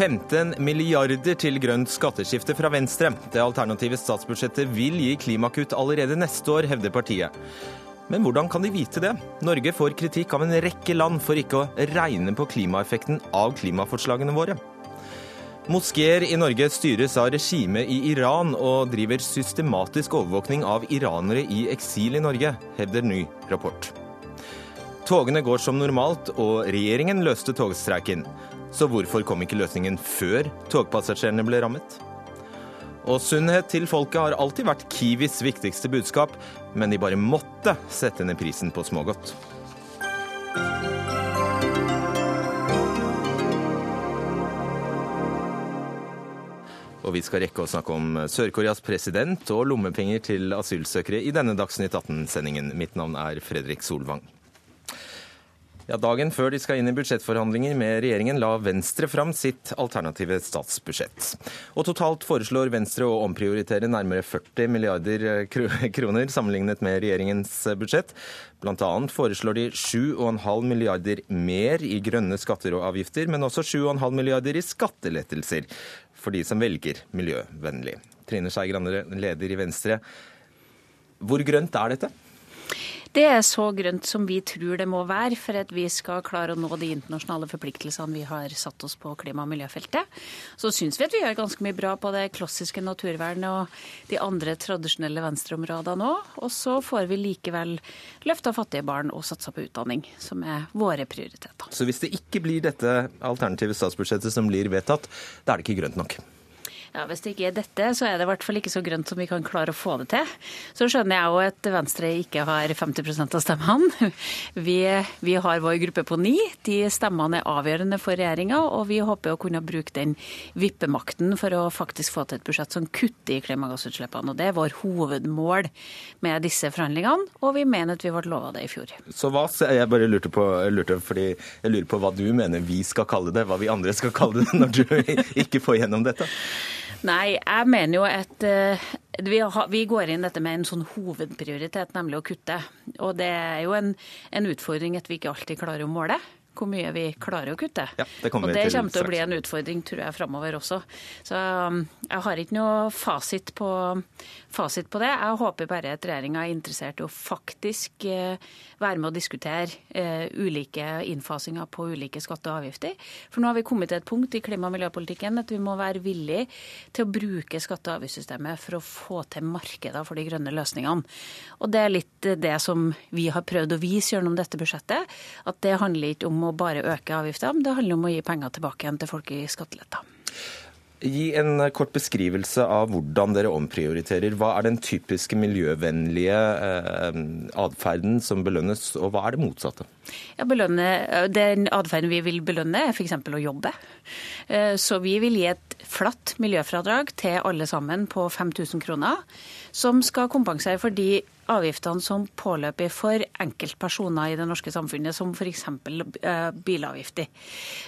15 milliarder til grønt skatteskifte fra Venstre. Det alternative statsbudsjettet vil gi klimakutt allerede neste år, hevder partiet. Men hvordan kan de vite det? Norge får kritikk av en rekke land for ikke å regne på klimaeffekten av klimaforslagene våre. Moskeer i Norge styres av regimet i Iran og driver systematisk overvåkning av iranere i eksil i Norge, hevder ny rapport. Togene går som normalt, og regjeringen løste togstreiken. Så hvorfor kom ikke løsningen før togpassasjerene ble rammet? Og sunnhet til folket har alltid vært Kiwis viktigste budskap, men de bare måtte sette ned prisen på smågodt. Og vi skal rekke å snakke om Sør-Koreas president og lommepenger til asylsøkere i denne Dagsnytt 18-sendingen. Mitt navn er Fredrik Solvang. Ja, Dagen før de skal inn i budsjettforhandlinger med regjeringen, la Venstre fram sitt alternative statsbudsjett. Og Totalt foreslår Venstre å omprioritere nærmere 40 milliarder kroner sammenlignet med regjeringens budsjett. Blant annet foreslår de 7,5 milliarder mer i grønne skatter og avgifter, men også 7,5 milliarder i skattelettelser for de som velger miljøvennlig. Trine Skei Grande, leder i Venstre. Hvor grønt er dette? Det er så grønt som vi tror det må være for at vi skal klare å nå de internasjonale forpliktelsene vi har satt oss på klima- og miljøfeltet. Så syns vi at vi gjør ganske mye bra på det klassiske naturvernet og de andre tradisjonelle venstreområdene òg. Og så får vi likevel løfta fattige barn og satsa på utdanning, som er våre prioriteter. Så hvis det ikke blir dette alternative statsbudsjettet som blir vedtatt, da er det ikke grønt nok? Ja, Hvis det ikke er dette, så er det i hvert fall ikke så grønt som vi kan klare å få det til. Så skjønner jeg jo at Venstre ikke har 50% av stemmene. Vi, vi, har vår gruppe på ni. De stemmene er avgjørende for regjeringa, og vi håper å kunne bruke den vippemakten for å faktisk få til et budsjett som kutter i klimagassutslippene. Og Det er vår hovedmål med disse forhandlingene, og vi mener at vi ble lova det i fjor. Så hva, Jeg bare lurte på, lurte fordi jeg lurer på hva du mener vi skal kalle det, hva vi andre skal kalle det når du ikke får gjennom dette? Nei, jeg mener jo at uh, vi, har, vi, går inn dette med en sånn hovedprioritet, nemlig å kutte. Og det er jo en, en utfordring at vi ikke alltid klarer å måle hvor mye vi klarer å kutte. Ja, det og det kommer til å bli en utfordring, tror jeg, framover også. Så um, jeg har ikke noe fasit på, fasit på det. Jeg håper bare at regjeringa er interessert i å faktisk uh, være med å diskutere uh, ulike innfasinger på ulike skatter og avgifter. For nå har vi kommet til et punkt i klima- og miljøpolitikken at vi må være villige til å bruke skatte- og avgiftssystemet for å få til markeder for de grønne løsningene. Og det er litt det som vi har prøvd å vise gjennom dette budsjettet, at det handler ikke om å bare øke avgiftene, det handler om å gi penger tilbake igjen til folk i skatteletter. Gi en kort beskrivelse av hvordan dere omprioriterer. Hva er den typiske miljøvennlige eh, atferden som belønnes, og hva er det motsatte? Ja, belønne, den atferden vi vil belønne, er f.eks. å jobbe. Eh, så vi vil gi et flatt miljøfradrag til alle sammen på 5000 kroner, som skal kompensere for de avgiftene som påløper for enkeltpersoner i det norske samfunnet, som f.eks. Eh, bilavgifter.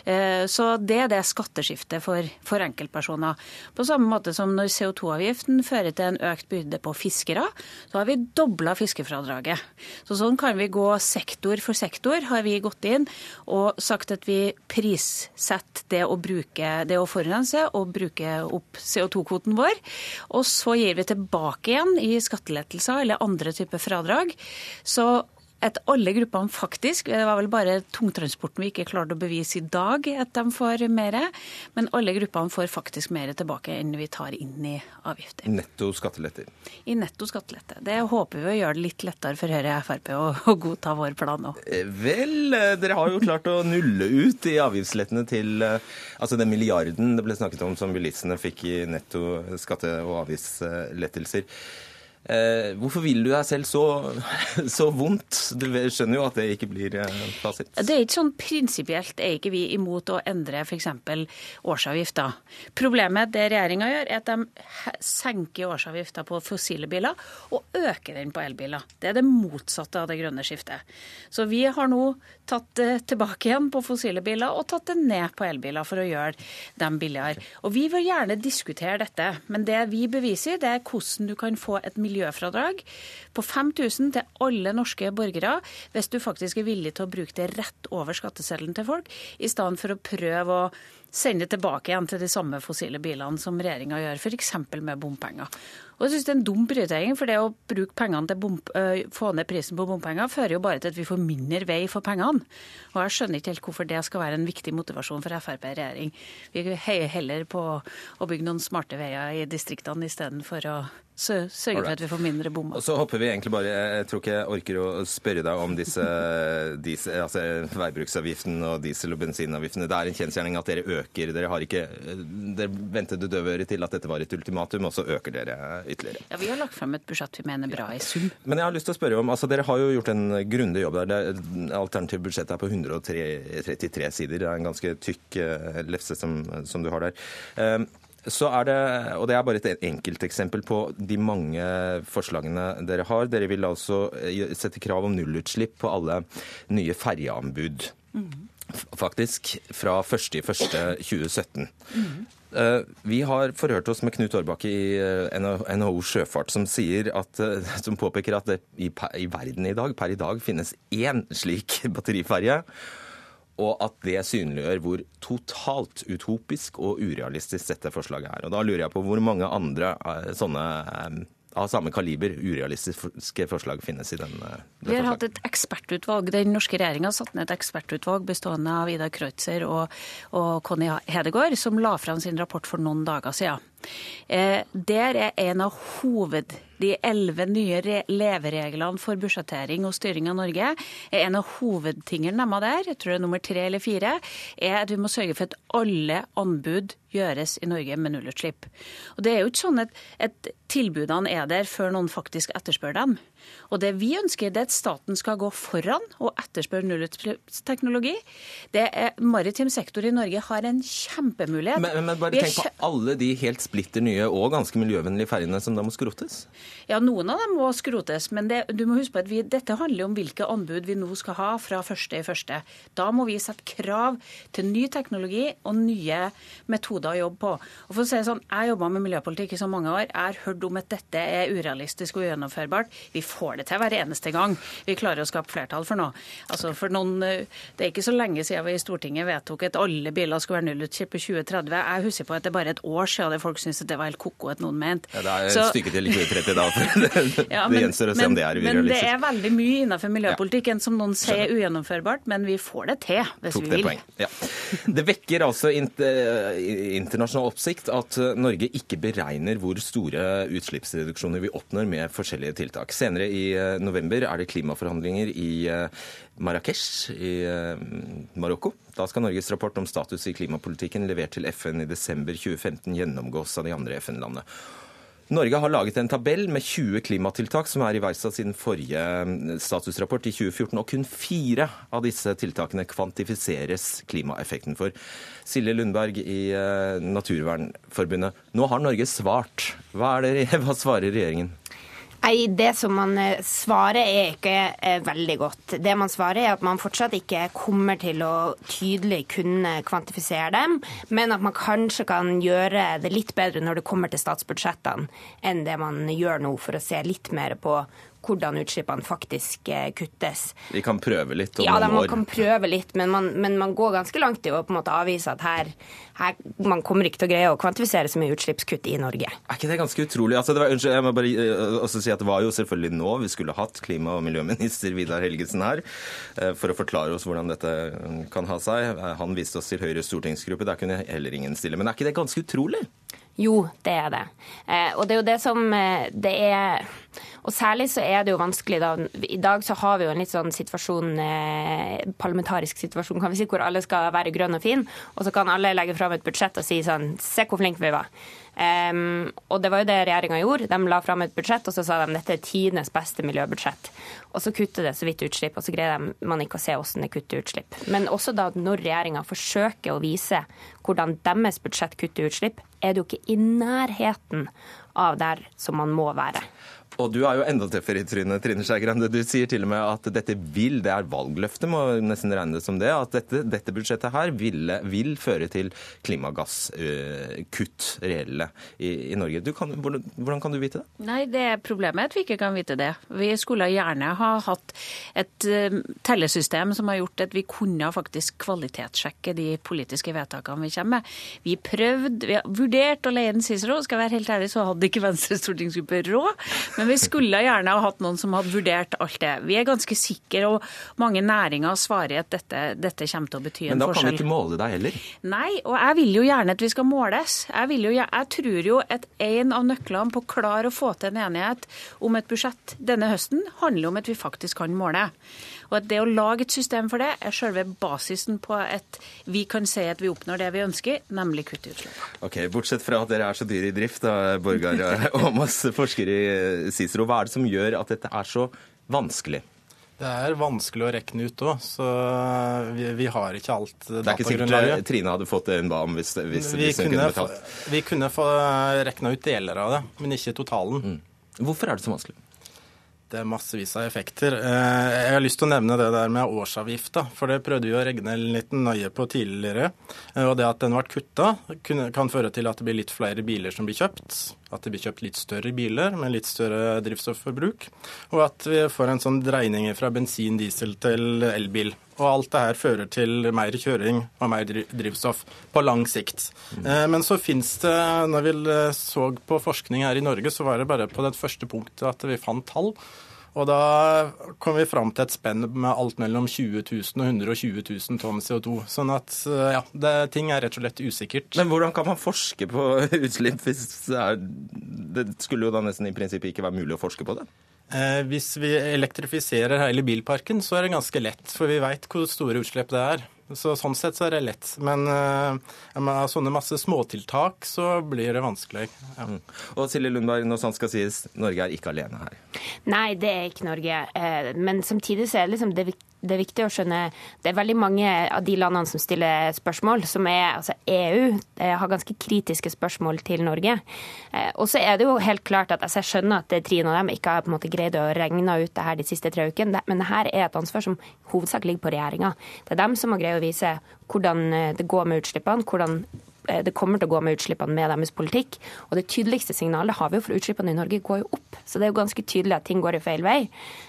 Eh, så det er det skatteskiftet for, for enkeltpersoner. På samme måte som når CO2-avgiften fører til en økt byrde på fiskere, så har vi dobla fiskefradraget. Så sånn kan vi gå sektor for sektor, har vi gått inn og sagt at vi prissetter det å bruke det å forurense og bruke opp CO2-kvoten vår. Og så gir vi tilbake igjen i skattelettelser eller andre type fradrag. Så at alle gruppene faktisk Det var vel bare tungtransporten vi ikke klarte å bevise i dag at de får mer. Men alle gruppene får faktisk mer tilbake enn vi tar inn i avgifter. Netto skatteletter? I netto skattelette. Det håper vi å gjøre det litt lettere for Høyre og Frp å, å godta vår plan nå. Eh, vel, eh, dere har jo klart å nulle ut i avgiftslettene til eh, altså den milliarden det ble snakket om som bilistene fikk i netto skatte- og avgiftslettelser. Eh, hvorfor vil du deg selv så, så, vondt? Du skjønner jo at det ikke blir eh, fasit. Det er ikke sånn prinsipielt er ikke vi imot å endre f.eks. årsavgifta. Problemet det regjeringa gjør, er at de senker årsavgifta på fossile biler og øker den på elbiler. Det er det motsatte av det grønne skiftet. Så vi har nå tatt det tilbake igjen på fossile biler og tatt det ned på elbiler for å gjøre dem billigere. Og vi vil gjerne diskutere dette, men det vi beviser, det er hvordan du kan få et miljøfradrag på 5000 til alle norske borgere hvis du faktisk er villig til å bruke det rett over skatteseddelen til folk, i stedet for å prøve å sende tilbake igjen til de samme fossile bilene som regjeringa gjør, f.eks. med bompenger. Og jeg synes Det er en dum prioritering, for det å bruke pengene til bom, øh, få ned prisen på bompenger fører jo bare til at vi får mindre vei for pengene. Og Jeg skjønner ikke helt hvorfor det skal være en viktig motivasjon for Frp i regjering. Vi heier heller på å bygge noen smarte veier i distriktene istedenfor å sørge for at vi får mindre bommer. Og så hopper vi egentlig bare, Jeg tror ikke jeg orker å spørre deg om disse, diesel, altså veibruksavgiften og diesel- og bensinavgiftene. Det er en kjensgjerning at dere øker. Dere har ikke dere ventet det døve øret til at dette var et ultimatum, og så øker dere ytterligere. Ja, Vi har lagt frem et budsjett vi mener bra i sum. Men jeg har lyst til å spørre om, altså Dere har jo gjort en grundig jobb der. Det alternative budsjettet er på 133 sider. Det er en ganske tykk uh, lefse som, som, du har der. Så er det, og det er bare et enkelteksempel på de mange forslagene dere har. Dere vil altså eh, sette krav om nullutslipp på alle nye ferjeanbud. Mm. Faktisk fra 1.1.2017. Mm. Eh, vi har forhørt oss med Knut Årbakke i eh, NHO Sjøfart, som, at, som påpeker at det i, i verden i dag, per i dag finnes én slik batteriferje og at det synliggjør hvor totalt utopisk og urealistisk dette forslaget er. Og Da lurer jeg på hvor mange andre eh, sånne eh, av samme kaliber urealistiske forslag finnes i den. Eh, Vi har hatt et ekspertutvalg. Den norske regjeringa satte ned et ekspertutvalg bestående av Ida Kreutzer og, og Conny Hedegaard, som la fram sin rapport for noen dager siden. Eh, der er en av hoved de elleve nye levereglene for budsjettering og styring av Norge er en av hovedtingene de der, jeg tror det er nummer tre eller fire, er at vi må sørge for at alle anbud gjøres i Norge med nullutslipp. Og Det er jo ikke sånn at, at tilbudene er der før noen faktisk etterspør dem. Og det vi ønsker, det er at staten skal gå foran og etterspørre nullutslippsteknologi. Det er Maritim sektor i Norge har en kjempemulighet. Men, men bare tenk på alle de helt splitter nye og ganske miljøvennlige ferjene som da må skrotes? Ja, noen av dem må skrotes. Men det, du må huske på at vi, dette handler om hvilke anbud vi nå skal ha fra første i første. Da må vi sette krav til ny teknologi og nye metoder å jobbe på. Og for å si sånn, Jeg jobba med miljøpolitikk i så mange år. Jeg har hørt om at dette er urealistisk og ugjennomførbart. Vi får det til hver eneste gang vi klarer å skape flertall for noe. Altså for noen, eh, Det er ikke så lenge siden vi i Stortinget vedtok at alle biler skulle være nullutslipp i 2030. Jeg husker på at det er bare et år siden det folk syntes det var helt ko-ko at noen mente. Ja, det er et stykke til 2030 da. det, ja, men, det gjenstår å se om det er urealistisk. Men det er veldig mye innenfor miljøpolitikken som noen sier er ugjennomførbart, men vi får det til hvis Tok vi vil. Ja. Det vekker altså internasjonal oppsikt at Norge ikke beregner hvor store utslippsreduksjoner vi oppnår med forskjellige tiltak. Senere i eh, november er det klimaforhandlinger i eh, Marrakech i eh, Marokko. Da skal Norges rapport om status i klimapolitikken levert til FN i desember 2015 gjennomgås av de andre FN-landene. Norge har laget en tabell med 20 klimatiltak som er iverksatt siden forrige statusrapport i 2014, og kun fire av disse tiltakene kvantifiseres klimaeffekten for. Silje Lundberg i Naturvernforbundet, nå har Norge svart. Hva, det, hva svarer regjeringen? Nei, Det som man eh, svarer er ikke eh, veldig godt. Det man svarer er at man fortsatt ikke kommer til å tydelig kunne kvantifisere dem, men at man kanskje kan gjøre det litt bedre når det kommer til statsbudsjettene, enn det man gjør nå, for å se litt mer på hvordan utslippene faktisk eh, kuttes. Vi kan prøve litt om ja, noen år? Ja, man kan prøve litt, men man, men man, går ganske langt i å på en måte avvise at her, her, man kommer ikke til å greie å kvantifisere så mye utslippskutt i Norge. Er ikke det ganske utrolig? Altså, det var, unnskyld, jeg må bare uh, også si at det var jo selvfølgelig nå vi skulle hatt klima- og miljøminister Vidar Helgesen her for å forklare oss hvordan dette kan ha seg. Han viste oss til Høyres stortingsgruppe, der kunne heller ingen stille. Men er ikke det ganske utrolig? Jo, det er det. Eh, og det er jo det som eh, det er Og særlig så er det jo vanskelig da I dag så har vi jo en litt sånn situasjon, eh, parlamentarisk situasjon, kan vi si, hvor alle skal være grønne og fine, og så kan alle legge fram et budsjett og si sånn Se hvor flinke vi var. Um, og det var jo det regjeringa gjorde. De la fram et budsjett og så sa de dette er tidenes beste miljøbudsjett. Og så kutter det så vidt utslipp, og så greier man ikke å se hvordan det kutter utslipp. Men også da når regjeringa forsøker å vise hvordan deres budsjett kutter utslipp, er det jo ikke i nærheten av der som man må være. Og du er jo enda tøffere i trynet, Trine Skei Grande. Du sier til og med at dette vil, det er valgløftet, må nesten regne det som det, at dette, dette budsjettet her vil, vil, føre til klimagasskutt reelle i, i Norge. Kan, hvordan, kan du vite det? Nei, det er Problemet at vi ikke kan vite det. Vi skulle gjerne ha hatt et uh, tellesystem som har gjort at vi kunne faktisk kvalitetssjekke de politiske vedtakene vi kommer med. Vi prøvde, vi har vurdert å leie inn Cicero. Skal være helt ærlig, så hadde ikke Venstres stortingsgruppe råd. Men vi skulle gjerne ha hatt noen som hadde vurdert alt det. Vi er ganske sikre, og mange næringer svarer at dette, dette kommer til å bety en forskjell. Men da kan vi ikke måle deg heller? Nei, og jeg vil jo gjerne at vi skal måles. Jeg, jo, jeg tror jo at en av nøklene på å klare å få til en enighet om et budsjett denne høsten, handler om at vi faktisk kan måle. Og at det å lage et system for det er selve basisen på at vi kan si at vi oppnår det vi ønsker, nemlig kutt i utslipp. Ok, Bortsett fra at dere er så dyre i drift, da, Borgar og masse forskere i Cicero, hva er det som gjør at dette er så vanskelig? Det er vanskelig å regne ut òg, så vi, vi, har ikke alt datagrunnlaget. Det er ikke sikkert Trine hadde fått det hun ba om hvis, hvis, vi hvis hun kunne, kunne betalt? Vi kunne få rekna ut deler av det, men ikke totalen. Mm. Hvorfor er det så vanskelig? Det er massevis av effekter. Eh, jeg har lyst til å nevne det der med årsavgifta, for det prøvde vi å regne litt nøye på tidligere. Eh, og det at den ble kutta, kan føre til at det blir litt flere biler som blir kjøpt. At det blir kjøpt litt større biler med litt større drivstofforbruk. Og at vi får en sånn dreining fra bensin, diesel til elbil. Og alt det her fører til mer kjøring og mer drivstoff på lang sikt. Mm. Men så finnes det, når vi så på forskning her i Norge, så var det bare på det første punktet at vi fant tall og da kom vi fram til et spenn med alt mellom 20 000 og 120 000 tonn CO2. Sånn at ja, det, ting er rett og slett usikkert. Men hvordan kan man forske på utslipp hvis det, er, det skulle jo da nesten i prinsippet ikke være mulig å forske på det? Eh, hvis vi elektrifiserer hele bilparken, så er det ganske lett, for vi veit hvor store utslipp det er. Så Sånn sett så er det lett. Men av med sånne masse småtiltak så blir det vanskelig. Ja. Mm. Og Silje Lundberg, når sånt skal sies, Norge er ikke alene her? Nei, det er ikke Norge. Eh, men samtidig så er det liksom det det er viktig å skjønne Det er veldig mange av de landene som stiller spørsmål, som er altså EU, har ganske kritiske spørsmål til Norge. Eh, og så er det jo helt klart at altså, jeg skjønner at Trine og dem ikke har på en måte greid å regne ut det her de siste tre ukene, men det her er et ansvar som hovedsak ligger på regjeringa. Det er dem som må greie å vise hvordan eh, det går med utslippene, hvordan Eh, det kommer til å gå med utslippene med deres politikk. Og det tydeligste signalet har vi jo, for utslippene i Norge går jo opp. Så det er jo ganske tydelig at ting går i feil vei.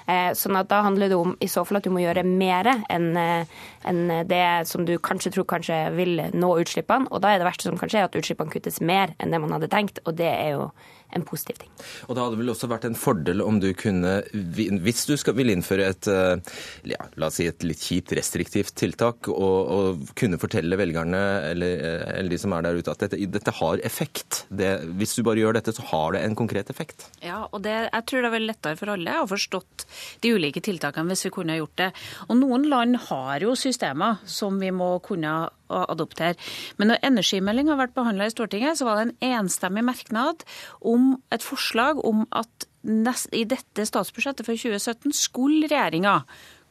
Eh, sånn at da handler det om i så fall at du må gjøre mer enn eh, det som du kanskje tror kanskje vil nå utslippene. Og da er det verste som kan skje, at utslippene kuttes mer enn det man hadde tenkt. Og det er jo en positiv ting. Og Det hadde vel også vært en fordel om du kunne, hvis du skal, vil innføre et eh, ja, la oss si et litt kjipt restriktivt tiltak, og, og kunne fortelle velgerne eller, eh, eller, de som er der ute at dette, dette har effekt. Det, hvis du bare gjør dette, så har det en konkret effekt. Ja, og det, jeg tror det er vel lettere for alle å forstått de ulike tiltakene hvis vi kunne gjort det. Og noen land har jo systemer som vi må kunne adoptere. Men når energimeldinga har vært behandla i Stortinget, så var det en enstemmig merknad om et forslag om at i dette statsbudsjettet for 2017 skulle regjeringa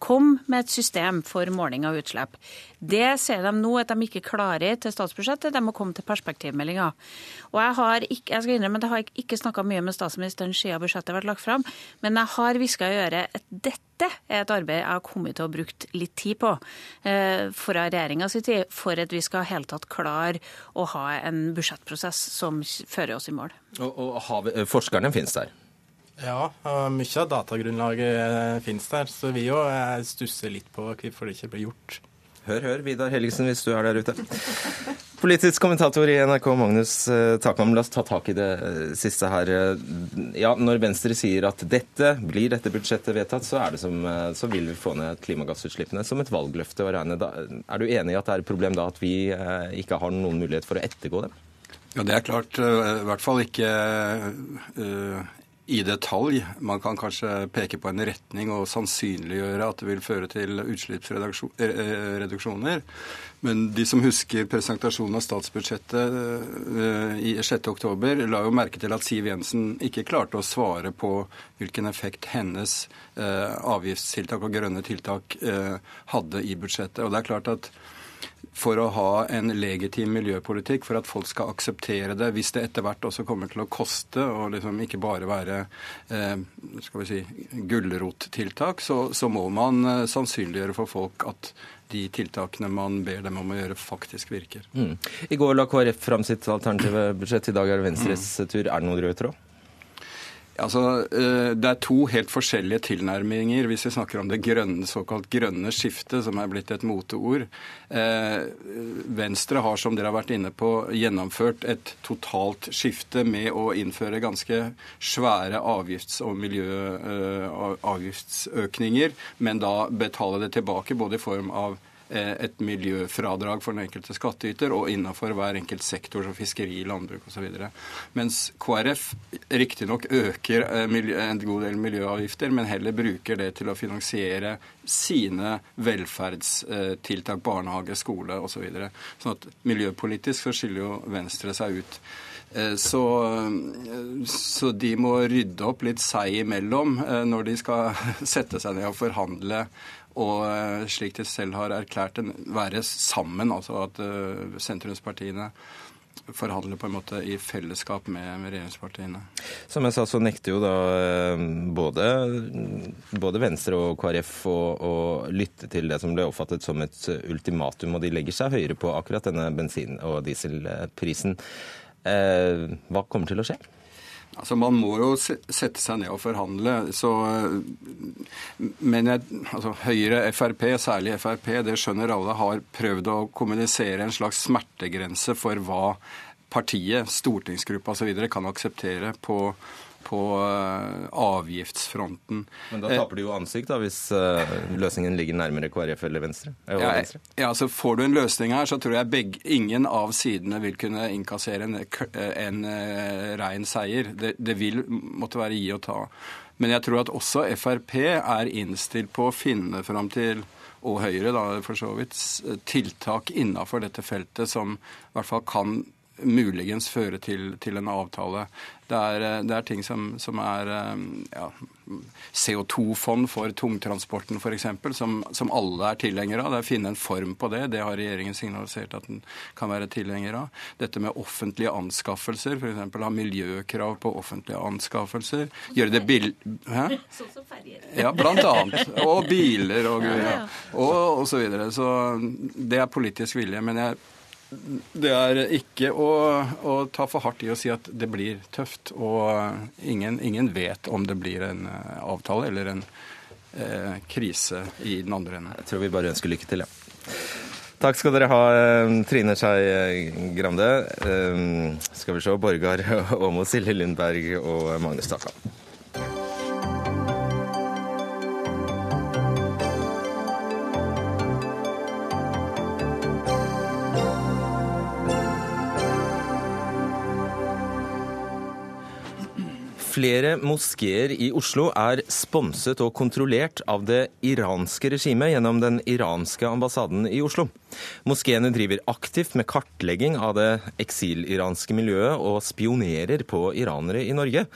Kom med et system for måling av utslipp. Det ser de nå at de ikke klarer til statsbudsjettet. De må komme til perspektivmeldinga. Jeg jeg skal innrømme at jeg har ikke snakka mye med statsministeren siden budsjettet ble lagt fram, men jeg har hviska i øret at dette er et arbeid jeg har kommet til å ha brukt litt tid på eh, fra regjeringa si tid, for at vi skal helt tatt klare å ha en budsjettprosess som fører oss i mål. Og, og forskerne finnes der? Ja, og mye av datagrunnlaget eh, finnes der. Så vi jo eh, stusser litt på hvorfor det ikke blir gjort. Hør, hør, Vidar Helgesen, hvis du er der ute. Politisk kommentator i NRK, Magnus Takvam. Takam. La oss ta tak i det siste her. Ja, Når Venstre sier at dette blir dette budsjettet vedtatt, så, som, så vil vi få ned klimagassutslippene som et valgløfte å regne. Da, er du enig i at det er et problem da at vi ikke har noen mulighet for å ettergå dem? Ja, Det er klart. I hvert fall ikke i detalj. Man kan kanskje peke på en retning og sannsynliggjøre at det vil føre til utslippsreduksjoner. Men de som husker presentasjonen av statsbudsjettet eh, i 6.10, la jo merke til at Siv Jensen ikke klarte å svare på hvilken effekt hennes eh, avgiftstiltak og grønne tiltak eh, hadde i budsjettet. Og det er klart at for å ha en legitim miljøpolitikk, for at folk skal akseptere det, hvis det etter hvert også kommer til å koste og liksom ikke bare være eh, skal vi si, gulrottiltak, så, så må man eh, sannsynliggjøre for folk at de tiltakene man ber dem om å gjøre, faktisk virker. Mm. I går la KrF fram sitt alternative budsjett. I dag er det Venstres mm. tur. Er det noen rød tråd? Altså, eh, Det er to helt forskjellige tilnærminger hvis vi snakker om det grønne, såkalt grønne skiftet, som er blitt et moteord. Eh, Venstre har, som dere har vært inne på, gjennomført et totalt skifte med å innføre ganske svære avgifts- og miljøavgiftsøkninger, eh, men da betale det tilbake både i form av et miljøfradrag for den enkelte skattyter og innenfor hver enkelt sektor, som fiskeri, landbruk osv. Mens KrF riktignok øker eh, en god del miljøavgifter, men heller bruker det til å finansiere sine velferdstiltak, barnehage, skole osv. Så videre. sånn at miljøpolitisk så skiller jo Venstre seg ut. Eh, så, så, de må rydde opp litt seg imellom når de skal sette seg ned og forhandle og eh, slik de selv har erklært det, være sammen. Altså at uh, sentrumspartiene forhandler på en måte i fellesskap med, regjeringspartiene. Som jeg sa, så nekter jo da eh, både, både Venstre og KrF å, å, lytte til det som ble oppfattet som et ultimatum, og de legger seg høyere på akkurat denne bensin- og dieselprisen. Eh, hva kommer til å skje? Altså, Man må jo sette seg ned og forhandle. Så, men jeg, altså, Høyre, Frp, særlig Frp, det skjønner alle, har prøvd å kommunisere en slags smertegrense for hva partiet, stortingsgruppa osv. kan akseptere på på eh, avgiftsfronten. Men da taper du jo ansikt, da, hvis eh, løsningen ligger nærmere KrF eller Venstre? Ja, ja, så Får du en løsning her, så tror jeg begge, ingen av sidene vil kunne innkassere en, en uh, rein seier. Det, det vil måtte være gi og ta. Men jeg tror at også Frp er innstilt på å finne fram til og Høyre da, for så vidt, tiltak innafor dette feltet som i hvert fall kan muligens føre til, til en avtale. Det er, eh, det er ting som, som er eh, ja, CO2-fond for tungtransporten f.eks., som, som alle er tilhengere av. Det er å finne en form på det. Det har regjeringen signalisert at den kan være tilhenger av. Dette med offentlige anskaffelser, f.eks. ha miljøkrav på offentlige anskaffelser. Gjøre det bill... Hæ? Sånn som ferjer. Ja, blant annet. Og biler og, ja, og, og så videre. Så det er politisk vilje. Men jeg det er ikke å, å, ta for hardt i å si at det blir tøft. Og ingen, ingen vet om det blir en eh, avtale eller en eh, krise i den andre enden. Jeg tror vi bare ønsker lykke til, ja. Takk skal dere ha, eh, Trine Skei Grande. Eh, skal vi se, Borgar Åmo, Silje Lundberg og Magnus Takland. Flere moskeer i Oslo er sponset og kontrollert av det iranske regimet gjennom den iranske ambassaden i Oslo. Moskeene driver aktivt med kartlegging av det eksiliranske miljøet og spionerer på iranere i Norge.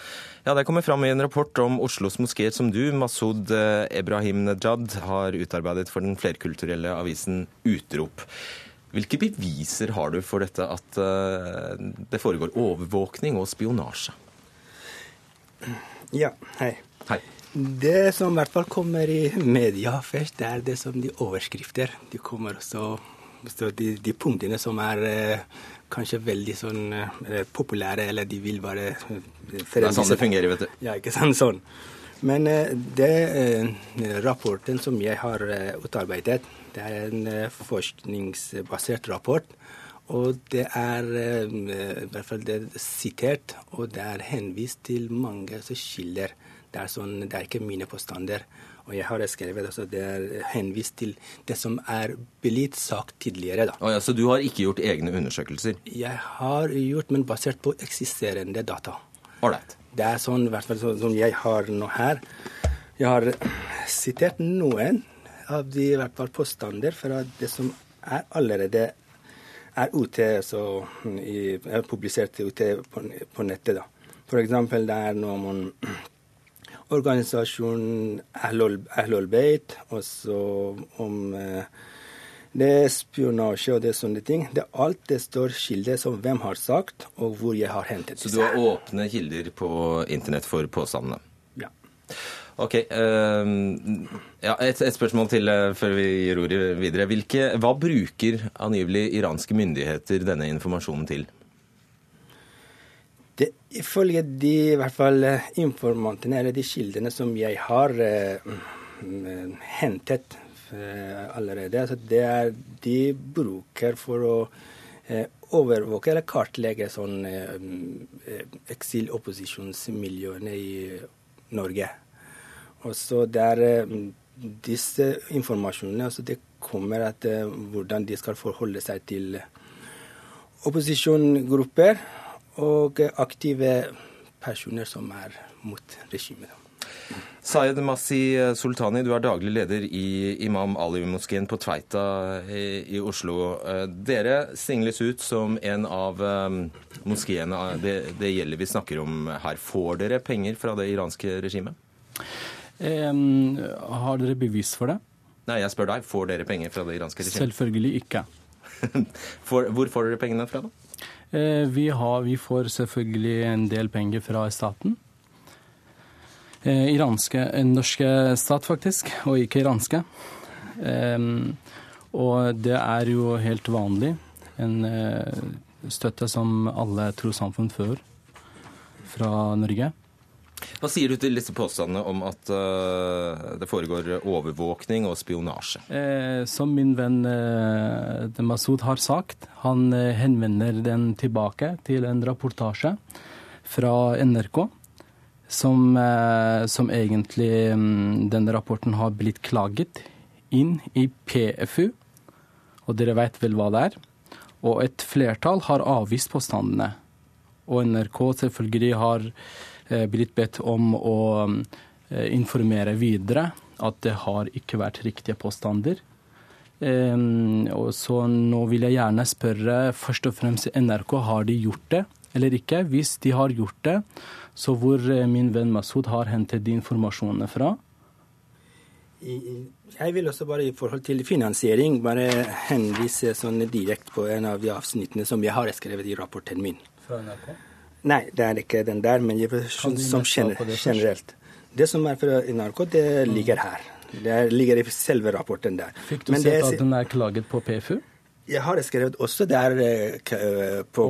Ja, Det kommer fram i en rapport om Oslos moskeer som du, Masud Ebrahim Nejad, har utarbeidet for den flerkulturelle avisen Utrop. Hvilke beviser har du for dette at eh, det foregår overvåkning og spionasje? Ja, hei. Hei. Det som i hvert fall kommer i media først, det er det som de overskrifter. De kommer også de, de punktene som er eh, kanskje veldig sånn eh, populære, eller de vil bare eh, Det er sånn det fungerer, vet du. Ja, ikke sant. Sånn. Men eh, det eh, rapporten som jeg har eh, utarbeidet, det er en forskningsbasert rapport og det er eh, i hvert fall det er sitert, og det er henvist til mange kilder. Det er, sånn, det er ikke mine påstander. Og jeg har skrevet altså det er henvist til det som er blitt sagt tidligere. Oh ja, så du har ikke gjort egne undersøkelser? Jeg har gjort, men basert på eksisterende data. Alright. Det er sånn, i hvert fall sånn som jeg har nå her. Jeg har sitert noen av de i hvert fall påstander fra det som er allerede er ute, så i, er publisert ute på, på nettet. da. F.eks. det er noe om organisasjonen Ahlol Beit, også om eh, Det er spionasje og det er sånne ting. Det er alt det står kilder som hvem har sagt, og hvor jeg har hentet Så du har åpne kilder på internett for påstandene? Ja. Ok. Uh, ja, et, et, spørsmål til uh, før vi gir ordet videre. Hvilke, hva bruker angivelig iranske myndigheter denne informasjonen til? Det, ifølge de i hvert fall eh, informantene, eller de kildene som jeg har uh, hentet Eh, allerede. Altså det er de bruker for å eh, overvåke eller kartlegge sånn eh, eksilopposisjonsmiljøene i Norge. Og så der disse informasjonene altså det kommer at hvordan de skal forholde seg til opposisjonsgrupper og aktive personer som er mot regimet. Sayed Masi Sultani, du er daglig leder i Imam Ali-moskeen på Tveita i, Oslo. Eh, dere singles ut som en av eh, moskeene det, det, gjelder vi snakker om her. Får dere penger fra det iranske regimet? Har dere bevis for det? Nei, jeg spør deg. Får dere penger fra det iranske regimet? Selvfølgelig ikke. For, hvor får dere pengene fra, da? Eh, vi, har, vi får selvfølgelig en del penger fra staten. Eh, iranske, norske stat, faktisk, og ikke iranske. Og det er jo helt vanlig. En eh, støtte som alle trossamfunn får fra Norge. Hva sier du til disse påstandene om at uh, det foregår overvåkning og spionasje? Eh, som min venn eh, Masud har sagt, han eh, henvender den tilbake til en rapportasje fra NRK som, eh, som egentlig mm, denne rapporten har blitt klaget inn i PFU. Og dere vet vel hva det er. Og et flertall har avvist påstandene. Og NRK selvfølgelig har blitt bedt om å eh, informere videre at det har ikke vært riktige påstander. så nå vil jeg gjerne spørre først og fremst NRK, har de gjort det eller ikke? Hvis de har gjort det, så hvor eh, min venn Masud har hentet de informasjonene fra? Jeg vil også bare i forhold til finansiering bare henvise sånn direkte på en av de avsnittene som jeg har skrevet i rapporten min. Fra NRK? Nei, det er ikke den der, men jeg, som generelt. Det som er fra NRK, det ligger her. Det ligger i selve rapporten der. Fikk du sett at den er klaget på PFU? Jeg har skrevet også det er eh, på,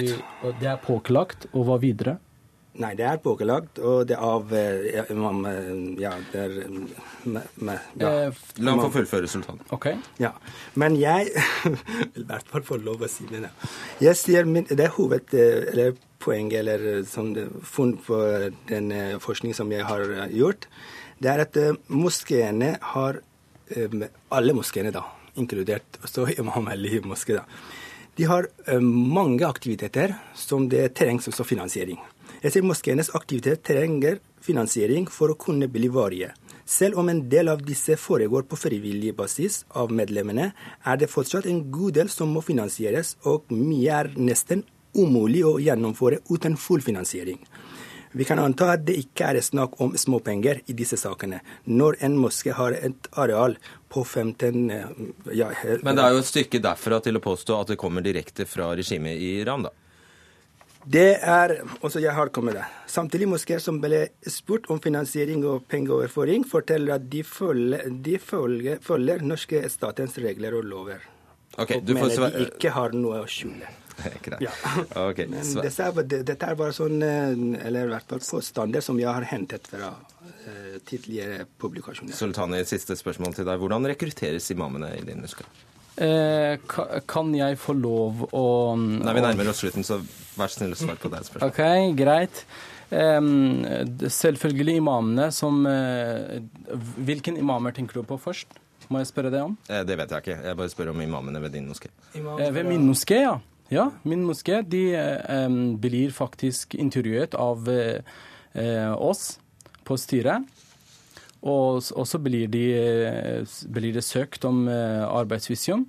Vi, Det er påklagt, og hva videre? Nei, det er påkelagt, og det er av ja, Ja, det er ja. Eh, La meg få fullføre, resultatet. Ok. Ja. Men jeg vil i hvert fall få lov å si det. Jeg sier min, Det er hoved, eller poenget eller som funn på den forskning som jeg har gjort, det er at moskeene har Alle moskeene, da, inkludert også Imam Ali moské, da. De har mange aktiviteter som det trengs også finansiering. Sier Moskeenes aktivitet trenger finansiering for å kunne bli varige. Selv om en del av disse foregår på frivillig basis av medlemmene, er det fortsatt en god del som må finansieres, og mye er nesten umulig å gjennomføre uten full finansiering. Vi kan anta at det ikke er snakk om småpenger i disse sakene, når en moské har et areal på 15 ja, Men det er jo et stykke derfra til å påstå at det kommer direkte fra regimet i Iran, da? Det er også jeg har kommet der. Samtidig moskeer som ble spurt om finansiering og pengeoverføring, forteller at de følger, de følger, følger norske statens regler og lover. Okay, og mener de ikke har noe å skjule. Ja. Okay, Men dette er, dette er, bare sånn, eh, eller i hvert fall påstander som jeg har hentet fra uh, tidligere publikasjoner. Sultani, siste spørsmål til deg. Hvordan rekrutteres imamene i din muskler? Eh, kan jeg få lov å Nei, Vi nærmer oss slutten, så vær snill å svare på det spørsmålet. Ok, greit. Selvfølgelig imamene som uh, Hvilken imamer tenker du på først? Må jeg spørre deg om? Eh, det vet jeg ikke. Jeg bare spør om imamene ved din moské. Eh, ved min moské, ja. Ja, min moské. De blir faktisk intervjuet av oss på styret. Og, så blir, de, blir, det søkt om eh, arbeidsvisum,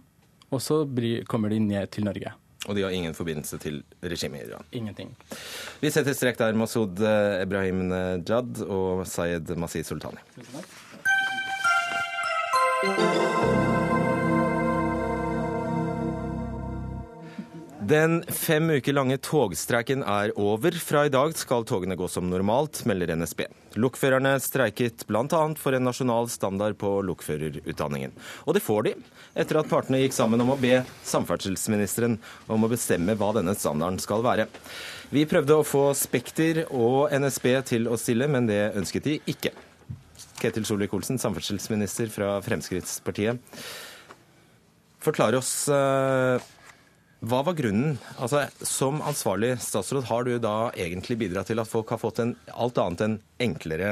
og så blir, kommer de ned til Norge. Og de har ingen forbindelse til regimet i Iran? Ingenting. Vi setter strek der, Masud Ebrahim Jad og Sayed Masih Sultani. Den fem uker lange togstreiken er over. Fra i dag skal togene gå som normalt, melder NSB. Lokførerne streiket bl.a. for en nasjonal standard på lokførerutdanningen. Og det får de, etter at partene gikk sammen om å be samferdselsministeren om å bestemme hva denne standarden skal være. Vi prøvde å få Spekter og NSB til å stille, men det ønsket de ikke. Ketil Solvik-Olsen, samferdselsminister fra Fremskrittspartiet. Forklar oss eh, hva var grunnen? Altså, Som ansvarlig statsråd, har du da egentlig bidratt til at folk har fått en alt annet enn enklere,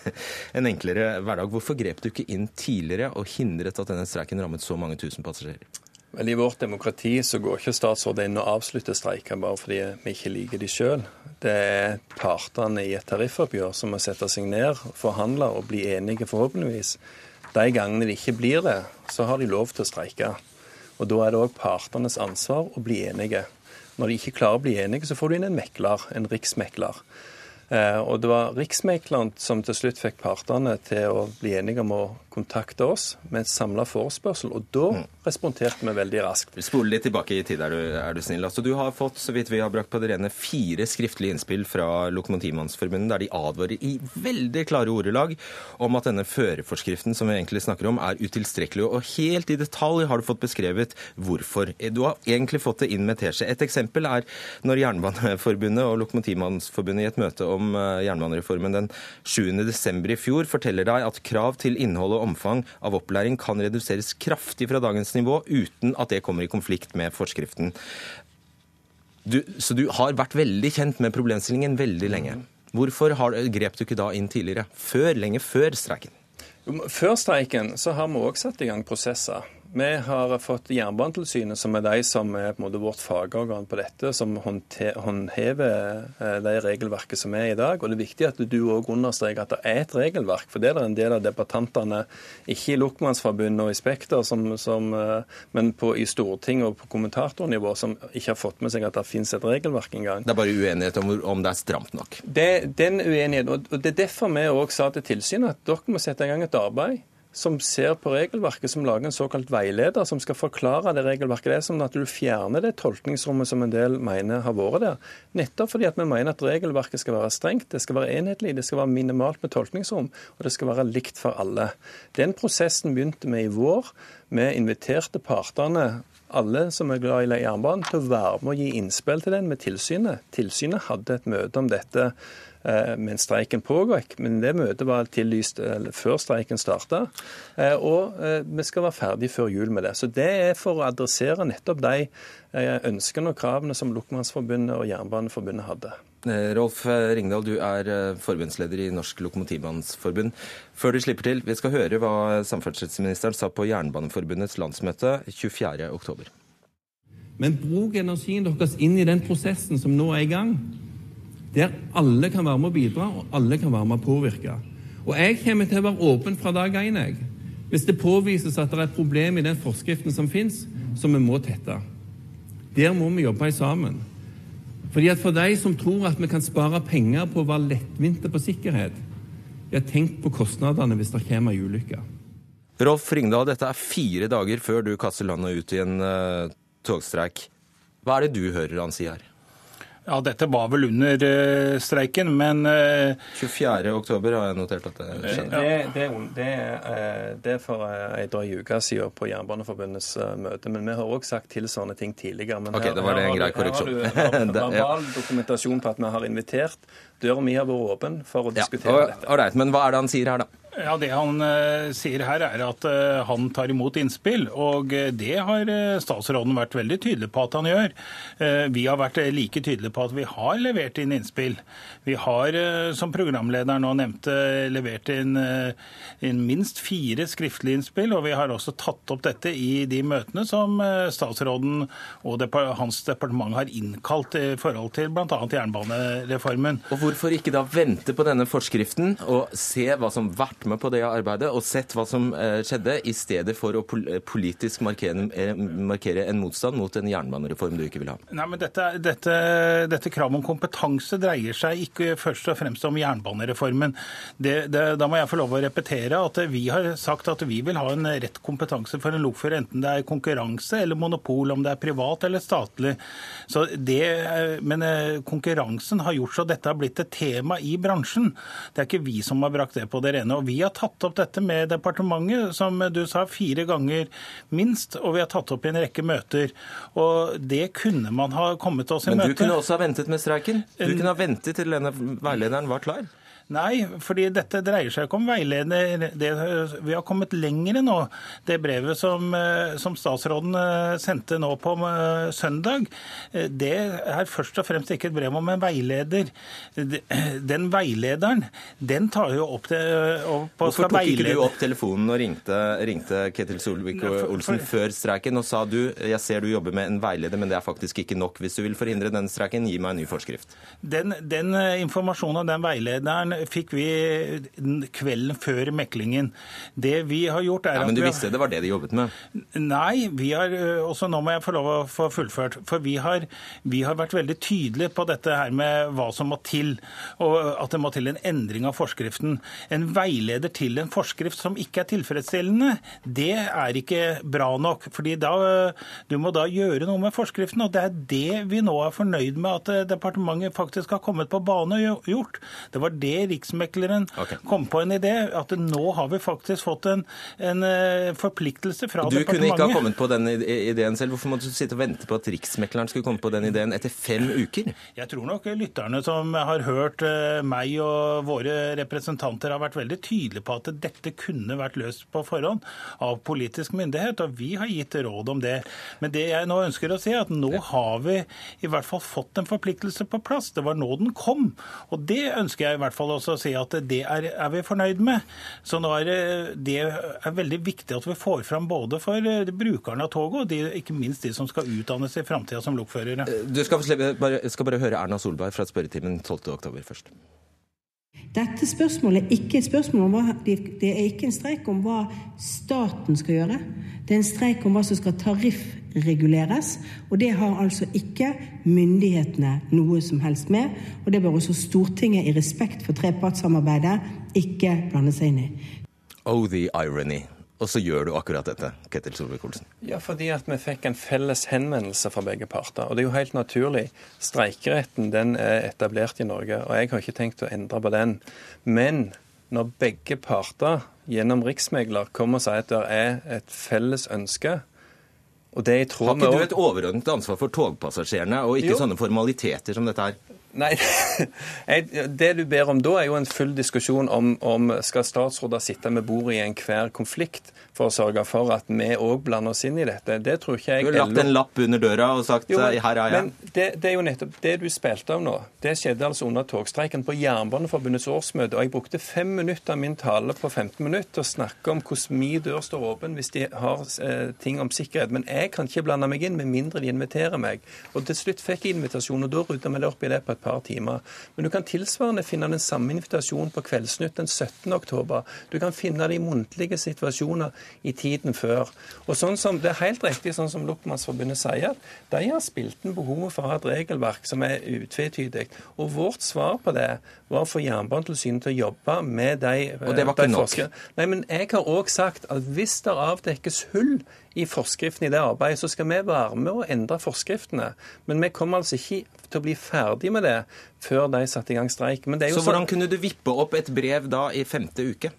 en enklere hverdag? Hvorfor grep du ikke inn tidligere og hindret at denne streiken rammet så mange tusen passasjerer? Men I vårt demokrati så går ikke statsråd inn og avslutter streiker bare fordi vi ikke liker de sjøl. Det er partene i et tariffoppgjør som må sette seg ned, forhandle og bli enige, forhåpentligvis. De gangene de ikke blir det, så har de lov til å streike. Og Da er det òg partenes ansvar å bli enige. Når de ikke klarer å bli enige, så får du inn en mekler, en riksmekler. Eh, og det var Riksmekleren som til slutt fikk partene til å bli enige om å kontakte oss med en samla forespørsel, og da mm. Responderte vi veldig raskt. Spole litt tilbake i tid, er du, er du snill. Altså, du har fått så vidt vi har brakt på det rene, fire skriftlige innspill fra Lokomotivmannsforbundet, der de advarer i veldig klare ordelag om at denne førerforskriften som vi egentlig snakker om, er utilstrekkelig. Og helt i detalj har du fått beskrevet hvorfor. Du har egentlig fått det inn med teskje. Et eksempel er når Jernbaneforbundet og Lokomotivmannsforbundet i et møte om eh, jernbanereformen den 7.12. i fjor forteller deg at krav til innhold og omfang av opplæring kan reduseres kraftig fra dagens nivå, uten at det kommer i konflikt med forskriften. Du, så du har vært veldig kjent med problemstillingen veldig lenge. Hvorfor har, grep du ikke da inn tidligere? Før, lenge før streiken? Før streiken så har vi òg satt i gang prosesser. Vi har fått Jernbanetilsynet, som er de som er på en måte vårt fagorgan på dette, som håndhever de det regelverket som er i dag. Og Det er viktig at du òg understreker at det er et regelverk. For det er det en del av debattantene, ikke i Lokmannsforbundet og i Spekter, som, som, eh, men på, i Stortinget og på kommentatornivå, som ikke har fått med seg at det finnes et regelverk engang. Det er bare uenighet om, om det er stramt nok? Det, den uenigheten, og Det er derfor vi òg sa til tilsynet at dere må sette i gang et arbeid som ser på regelverket, som lager en såkalt veileder som skal forklare det regelverket. Det er som at du fjerner det tolkningsrommet som en del mener har vært der. Nettopp fordi at vi mener at regelverket skal være strengt, det skal være enhetlig, det skal være minimalt med tolkningsrom, og det skal være likt for alle. Den prosessen begynte vi i vår. Vi inviterte partene alle som er glad i jernbanen, til å være med og gi innspill til den med tilsynet. Tilsynet hadde et møte om dette mens streiken pågikk. Men det møtet var tillyst før streiken starta. Eh, og eh, vi skal være ferdig før jul med det. Så det er for å adressere nettopp de ønskene og kravene som Lokomotivmannsforbundet og Jernbaneforbundet hadde. Rolf Ringdal, du er forbundsleder i Norsk Lokomotivmannsforbund. Før du slipper til, vi skal høre hva samferdselsministeren sa på Jernbaneforbundets landsmøte 24.10. Men bruk energien deres inn i den prosessen som nå er i gang der alle kan være med å bidra, og alle kan være med å påvirke. Og jeg kommer til å være åpen fra dag én, jeg. Hvis det påvises at det er et problem i den forskriften som finnes, som vi må tette. Der må vi jobbe sammen. Fordi at For de som tror at vi kan spare penger på å være lettvinte på sikkerhet, ja, tenk på kostnadene hvis det kommer ei ulykke. Rolf Ringdal, dette er fire dager før du kaster landet ut i en uh, togstreik. Hva er det du hører han si her? Ja, dette var vel under uh, streiken, men uh, eh, 24. oktober har jeg notert at det skjedde. Det, det, det, det er for ei drøy uke siden på Jernbaneforbundets møte. Men vi har òg sagt tilsvarende ting tidligere. Men ok, her, det var det en grei korreksjon. Her har du verbal dokumentasjon på at vi har invitert. Døra mi har vært åpen for å diskutere ja, dette. Right, men hva er det han sier her, da? Ja, Det han eh, sier her, er at eh, han tar imot innspill. Og eh, det har statsråden vært veldig tydelig på at han gjør. vi har vært like tydelige på at vi har levert inn innspill. Vi har, som programlederen nå nevnte, levert inn, inn, minst fire skriftlige innspill. Og vi har også tatt opp dette i de møtene som statsråden og dep hans departement har innkalt i forhold til bl.a. jernbanereformen. Og hvorfor ikke da vente på denne forskriften og se hva som hvert med på det arbeidet og sett hva som eh, skjedde, i stedet for å politisk markere, markere en motstand mot en jernbanereform du ikke vil ha? Nei, men dette, dette, dette kravet om kompetanse dreier seg ikke først og fremst om jernbanereformen. Det, det, da må jeg få lov å repetere at vi har sagt at vi vil ha en rett kompetanse for en lokfører, enten det er konkurranse eller monopol, om det er privat eller statlig. Det, men konkurransen har gjort så dette har blitt et tema i bransjen. Det er ikke vi som har brakt det på det rene. Og vi har tatt opp dette med departementet, som du sa, fire ganger minst. Og vi har tatt opp i en rekke møter. Og det kunne man ha kommet oss i møte. Men du kunne også ha ventet med streiken? Du kunne ha ventet til denne veilederen var klar? Nei, fordi dette dreier seg ikke om veileder. Det, vi har kommet lenger nå. Det brevet som, eh, som, statsråden eh, sendte nå på eh, søndag, det er først og fremst ikke et brev om en veileder. Den veilederen, den tar jo opp til opp, Hvorfor tok ikke du opp telefonen og ringte, ringte Ketil Solvik-Olsen før streiken og sa du, jeg ser du jobber med en veileder, men det er faktisk ikke nok. Hvis du vil forhindre den streiken, gi meg en ny forskrift. Den, den informasjonen og den veilederen fikk vi kvelden før meklingen. Det vi har gjort er ja, Men du visste det var det de jobbet med? Nei, vi har også nå må jeg få lov å få fullført. For vi har, vi har vært veldig tydelige på dette her med hva som må til, og at det må til en endring av forskriften. En veileder til en forskrift som ikke er tilfredsstillende, det er ikke bra nok. fordi da, Du må da gjøre noe med forskriften, og det er det vi nå er fornøyd med at departementet faktisk har kommet på bane og gjort. Det var det Riksmekleren okay. kom på en idé, at nå har vi faktisk fått en, en eh, forpliktelse fra du departementet. Du kunne ikke ha kommet på den ideen selv. Hvorfor måtte du sitte og vente på at Riksmekleren skulle komme på den ideen etter fem uker? Jeg tror nok lytterne som har hørt eh, meg og våre representanter har vært veldig tydelige på at dette kunne vært løst på forhånd av politisk myndighet, og vi har gitt råd om det. Men det jeg nå ønsker å si, er at nå har vi i hvert fall fått en forpliktelse på plass. Det var nå den kom. Og det ønsker jeg i hvert fall også si at det er, er vi fornøyd med. Så nå er det, det er veldig viktig at vi får fram både for eh, brukerne av toget og de, ikke minst de som skal utdannes i framtida som lokførere. Du skal, bare, skal bare høre Erna Solberg fra spørretimen 12.10 først. Dette spørsmålet er ikke et spørsmål om hva, det er ikke en streik om hva staten skal gjøre. Det er en streik om hva som skal tariffreguleres. Og det har altså ikke myndighetene noe som helst med. Og det bør også Stortinget i respekt for trepartssamarbeidet ikke blande seg inn i. Oh, the irony. Og så gjør du akkurat dette, Ketil Solvik-Olsen? Ja, fordi at vi fikk en felles henvendelse fra begge parter. Og det er jo helt naturlig. Streikeretten den er etablert i Norge, og jeg har ikke tenkt å endre på den. Men når begge parter gjennom riksmegler kommer og sier at det er et felles ønske og det jeg tror Har ikke du et overordnet ansvar for togpassasjerene, og ikke jo. sånne formaliteter som dette her? Nei, Det du ber om da, er jo en full diskusjon om, om skal statsråder sitte med bordet i enhver konflikt for å sørge for at vi òg blander oss inn i dette. Det tror ikke jeg Du har lagt en lapp under døra og sagt jo, 'her er jeg'. Men det, det, er jo nettopp det du spilte av nå. Det skjedde altså under togstreiken på Jernbaneforbundets årsmøte. Og jeg brukte fem minutter av min tale på 15 minutter til å snakke om hvordan min dør står åpen hvis de har eh, ting om sikkerhet. Men jeg kan ikke blande meg inn med mindre de inviterer meg. Og til slutt fikk jeg invitasjon, og da rydda vi det opp i det på et par timer. Men du kan tilsvarende finne den samme invitasjonen på Kveldsnytt den 17. oktober. Du kan finne det i muntlige situasjoner i tiden før. Og sånn som, Det er helt riktig sånn som Loppmannsforbundet sier, de har spilt inn behovet for et regelverk som er utvetydig. Og vårt svar på det var å få Jernbanetilsynet til å jobbe med de Og det var ikke nok? Nei, men jeg har òg sagt at hvis det avdekkes hull i forskriften i det arbeidet, så skal vi være med å endre forskriftene. Men vi kommer altså ikke til å bli ferdig med det før de satte i gang streik. så hvordan kunne du vippe opp et brev da i femte uke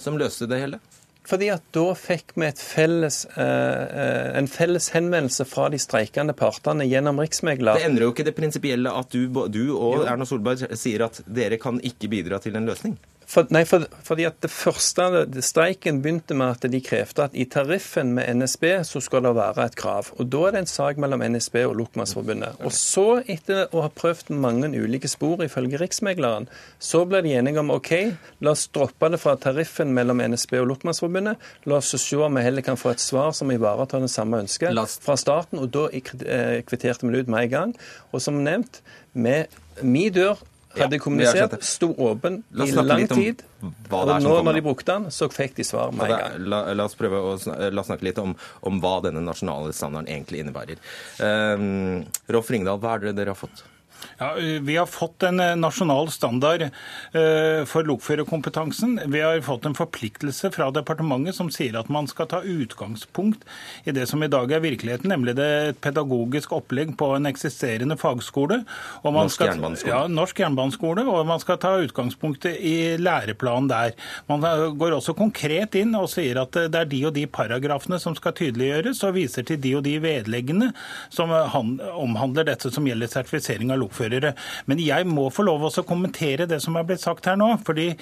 som løste det hele? Fordi at da fikk vi felles, eh, en felles henvendelse fra de streikende partene gjennom Riksmegler. Det endrer jo ikke det prinsipielle at du, du og Erna Solberg sier at dere kan ikke bidra til en løsning? For, nei, for, fordi at det første, Streiken begynte med at de krevde at i tariffen med NSB så skal det være et krav. Og Da er det en sak mellom NSB og Lokmannsforbundet. Og så, etter å ha prøvd mange ulike spor, ifølge Riksmegleren, så ble de enige om OK, la oss droppe det fra tariffen mellom NSB og Lokmannsforbundet. La oss se om vi heller kan få et svar som ivaretar det samme ønsket fra starten. Og da eh, kvitterte vi det ut med en gang. Og som nevnt, med min dør hadde Ja, kommunisert, sto åpen i lang tid. Og nå når de brukte den, så fikk de svar med en gang. La, la oss prøve å la oss snakke litt om, om hva denne nasjonale standarden egentlig innebærer. Um, Rolf Ringdal, hva er det dere har fått? Ja, Vi har fått en nasjonal standard for lokførerkompetansen. Vi har fått en forpliktelse fra departementet som sier at man skal ta utgangspunkt i det som i dag er virkeligheten, nemlig det et pedagogisk opplegg på en eksisterende fagskole. Og man Norsk skal- jernbaneskole. Ja, norsk jernbaneskole, og man skal ta utgangspunktet i læreplanen der. Man går også konkret inn og sier at det er de og de paragrafene som skal tydeliggjøres, og viser til de og de vedleggene som omhandler dette som gjelder sertifisering av lokførere. Men jeg må få lov å kommentere det som er blitt sagt her nå. fordi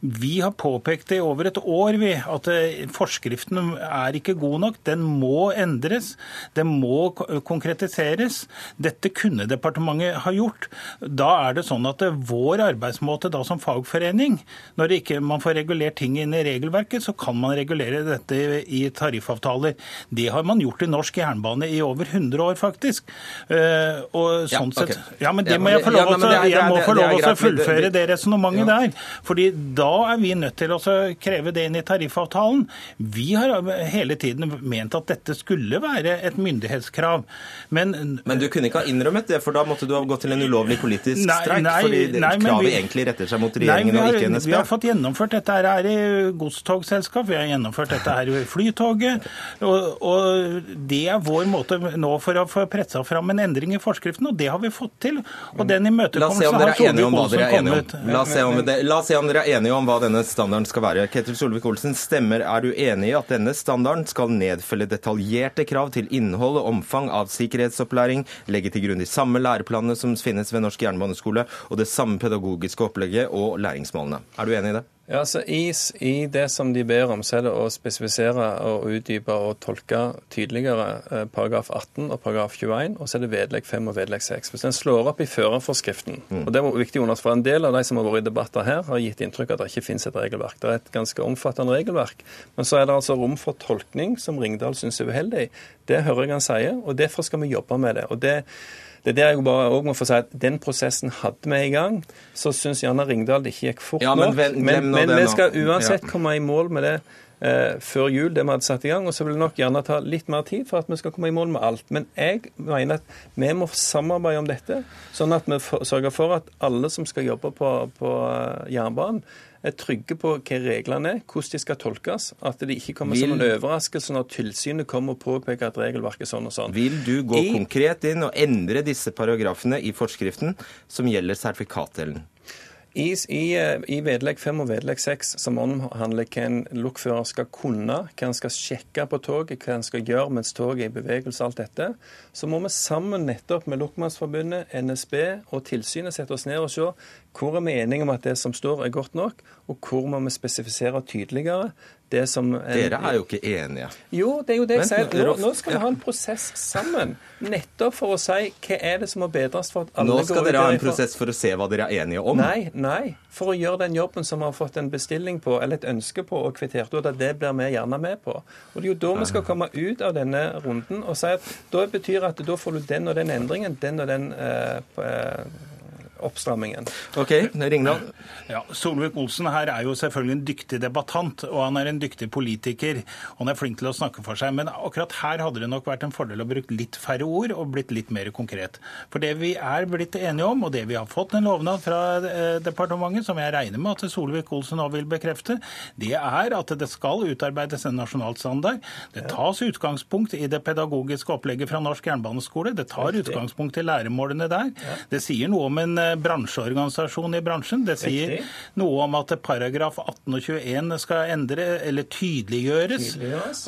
vi har påpekt det i over et år vi, at eh, forskriften er ikke god nok. Den må endres. Den må konkretiseres. Dette kunne departementet ha gjort. Da er det sånn at vår arbeidsmåte da som fagforening, når ikke man får regulert ting inn i regelverket, så kan man regulere dette i tariffavtaler. Det har man gjort i norsk jernbane i over 100 år, faktisk. Eh, og sånn ok. sett, ja, men det må jeg få lov til å fullføre det- resonnementet Ja. der. Fordi da er vi nødt til å kreve det inn i tariffavtalen. Vi har hele tiden ment at dette skulle være et myndighetskrav. Men, Men du kunne ikke ha innrømmet det, for da måtte du ha gått til en ulovlig politisk Nei, streik. nei, fordi nei, kravet vi- egentlig retter seg mot regjeringen nei, har, og ikke NSB. Vi har fått gjennomført dette her i godstogselskap, vi har gjennomført dette her i Flytoget. Og, og det er vår måte nå for å få pressa fram en endring i forskriften, og det har vi fått til. Og den imøtekommelsen har Solvik-Olsen kommet. La oss, se om det, la oss se om dere er enige om hva denne standarden skal være. Ketil Solvik-Olsen, stemmer. Er du enig i at denne standarden skal nedfelle detaljerte krav til innhold og omfang av sikkerhetsopplæring, legge til grunn de samme læreplanene som finnes ved Norsk jernbaneskole, og det samme pedagogiske opplegget og læringsmålene? Er du enig i det? Ja, så i, I det som de ber om, så er det å spesifisere og utdype og tolke tydeligere eh, paragraf 18 og paragraf 21, og så er det vedlegg 5 og vedlegg 6. Hvis en slår opp i førerforskriften, og det var viktig å for en del av de som har vært i debatter her, har gitt inntrykk av at det ikke finnes et regelverk. Det er et ganske omfattende regelverk. Men så er det altså rom for tolkning som Ringdal syns er uheldig. Det hører jeg han sier, og derfor skal vi jobbe med det. og det det er der jeg bare også må få si at Den prosessen hadde vi i gang. Så syns gjerne Ringdal det ikke gikk fort Ja, men nok. Men, Men, men vi skal uansett komme i mål med det før jul, det vi hadde satt i gang. Og så vil det nok gjerne ta litt mer tid for at vi skal komme i mål med alt. Men jeg mener at vi må samarbeide om dette, sånn at vi sørger for at alle som skal jobbe på, på eh, jernbanen, er trygge på hva reglene er, hvordan de skal tolkes. At det ikke kommer som en overraskelse når tilsynet kommer og påpeker at regelverket er sånn og sånn. Vil du gå I- konkret inn og endre disse paragrafene i forskriften som gjelder sertifikatdelen? I, i, eh, I vedlegg 5 og vedlegg 6, som omhandler hva en lokfører skal kunne, hva en skal sjekke på toget, hva en skal gjøre mens toget er i bevegelse, alt dette, så må vi sammen nettopp med Lokmannsforbundet, NSB og tilsynet sette oss ned og se hvor er vi enige om at det som står er godt nok, og hvor må vi spesifisere tydeligere det som Dere er jo ikke enige. jo, det er jo det jeg sier. Nå, nå skal vi ha en prosess sammen. Nettopp for å si hva er det som må bedres for at alle Nå skal dere ha en prosess for å se hva dere er enige om. Nei, nei. For å gjøre den jobben som vi har fått en bestilling på, eller et ønske på, og kvittert ut, at det blir vi gjerne med på. Og Det er jo da vi skal komme ut av denne runden og si at da betyr at da får du den og den endringen, den og den eh, eh, oppstrammingen. OK, Ringdal. Ja, Solvik-Olsen her er jo selvfølgelig en dyktig debattant, og han er en dyktig politiker. og Han er flink til å snakke for seg, men akkurat her hadde det nok vært en fordel å bruke litt færre ord og blitt litt mer konkret. For det vi er blitt enige om, og det vi har fått en lovnad fra eh, departementet, som jeg regner med at Solvik-Olsen nå vil bekrefte, det er at det skal utarbeides en nasjonal standard. Det tas utgangspunkt i det pedagogiske opplegget fra Norsk jernbaneskole. Det tar utgangspunkt i læremålene der. Det sier noe om en eh, bransjeorganisasjon i bransjen. Det sier Riktig. noe om at paragraf 18 og 21 skal endre, eller tydeliggjøres. Tydeliggjøres.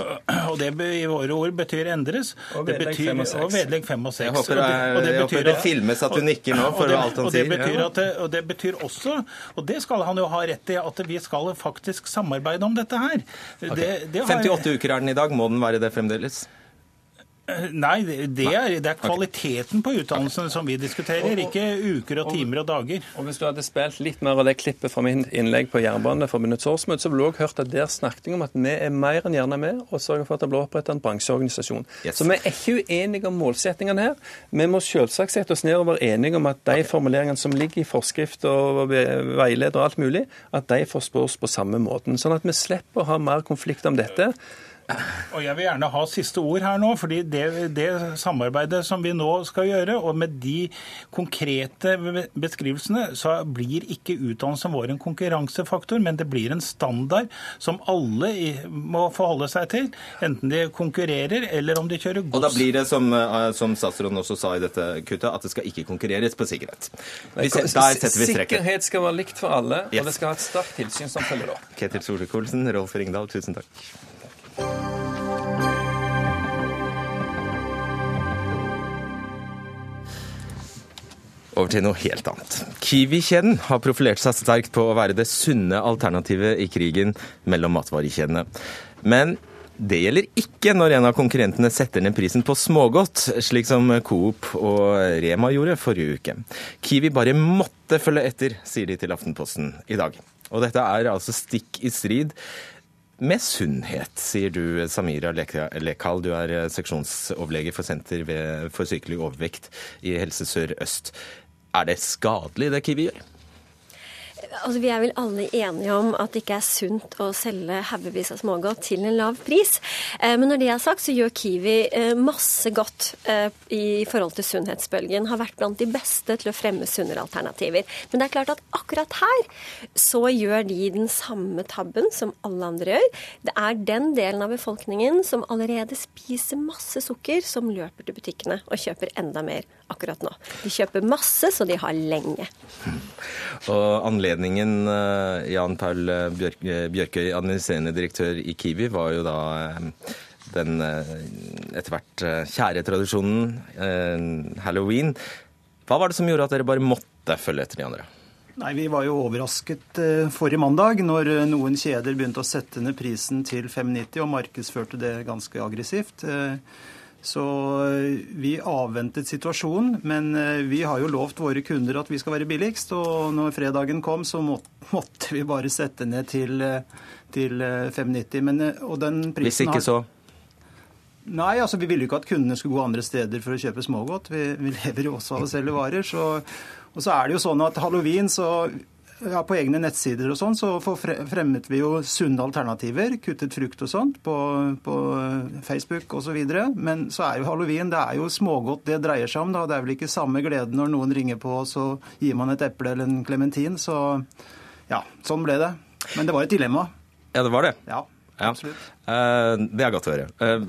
Og det i våre ord betyr endres. Og vedlegg betyr- og seks. Og vedlegg 5 og 6. Jeg håper det, jeg håper det filmes at du nikker nå for og det, alt han sier. Betyr at det, og det betyr også, og det skal han jo ha rett i, at vi skal faktisk samarbeide om dette her. Det, det har- 58 uker er den i dag. Må den være det fremdeles? Nei, det er, det er kvaliteten på utdannelsene som vi diskuterer, ikke uker og timer og dager. Og Hvis du hadde spilt litt mer av det klippet fra min innlegg på Jernbaneforbundets årsmøte, så ville du òg hørt at der snakket jeg om at vi er mer enn gjerne med og sørger for at det blir opprettet en bransjeorganisasjon. Yes. Så vi er ikke uenige om målsettingene her. Vi må selvsagt sette oss ned og være enige om at de formuleringene som ligger i forskrift og veileder og alt mulig, at de forstås på samme måten. Sånn at vi slipper å ha mer konflikt om dette. Og Jeg vil gjerne ha siste ord her nå, fordi det, det, samarbeidet som vi nå skal gjøre, og med de konkrete beskrivelsene, så blir ikke utdannelsen vår en konkurransefaktor, men det blir en standard som alle må forholde seg til, enten de konkurrerer eller om de kjører gods. Og da blir det, som, eh, som statsråden også sa i dette kuttet, at det skal ikke konkurreres på sikkerhet. Vi, der setter vi streken. Sikkerhet skal være likt for alle, Yes. og det skal ha et sterkt tilsyn som følger det opp. Ketil Solvik-Olsen, Rolf Ringdal, tusen takk. Over til noe helt annet. Kiwi-kjeden har profilert seg sterkt på å være det sunne alternativet i krigen mellom matvarekjedene. Men det gjelder ikke når en av konkurrentene setter ned prisen på smågodt, slik som Coop og Rema gjorde forrige uke. Kiwi bare måtte følge etter, sier de til Aftenposten i dag. Og dette er altså stikk i strid med sunnhet, sier du, Samira Lekal. Du er seksjonsoverlege for Senter for sykelig overvekt i Helse Sør-Øst. Er det skadelig, det Kiwi gjør? Altså, vi er vel alle enige om at det ikke er sunt å selge haugevis av smågodt til en lav pris. Eh, Men når det er sagt, så gjør Kiwi eh, masse godt eh, i forhold til sunnhetsbølgen. Har vært blant de beste til å fremme sunnere alternativer. Men det er klart at akkurat her så gjør de den samme tabben som alle andre gjør. Det er den delen av befolkningen som allerede spiser masse sukker, som løper til butikkene og kjøper enda mer akkurat nå. De kjøper masse, så de har lenge. Og anledningen, eh, Jan Paul Bjørk, Bjørkøy, administrerende direktør i Kiwi, var jo da eh, den eh, etter hvert eh, kjære tradisjonen eh, halloween. Hva var det som gjorde at dere bare måtte følge etter de andre? Nei, Vi var jo overrasket eh, forrige mandag når eh, noen kjeder begynte å sette ned prisen til 5,90 og markedsførte det ganske aggressivt. Eh, Så eh, vi avventet situasjonen, men eh, vi har jo lovt våre kunder at vi skal være billigst. Og når fredagen kom, så måtte vi bare sette ned til, eh, til eh, 5,90. Men, og den prisen Hvis ikke så Nei, altså vi ville jo ikke at kundene skulle gå andre steder for å kjøpe smågodt. Vi, vi lever jo også av å selge varer. Så, og så er det jo sånn at halloween, så ja, på egne nettsider og sånn, så fremmet vi jo sunne alternativer. Kuttet frukt og sånt på, på Facebook osv. Men så er jo halloween, det er jo smågodt det dreier seg om. da. Det er vel ikke samme glede når noen ringer på, og så gir man et eple eller en klementin. Så ja, sånn ble det. Men det var et dilemma. Ja, det var det. Ja, Ja. Eh, Det er godt å høre. Eh,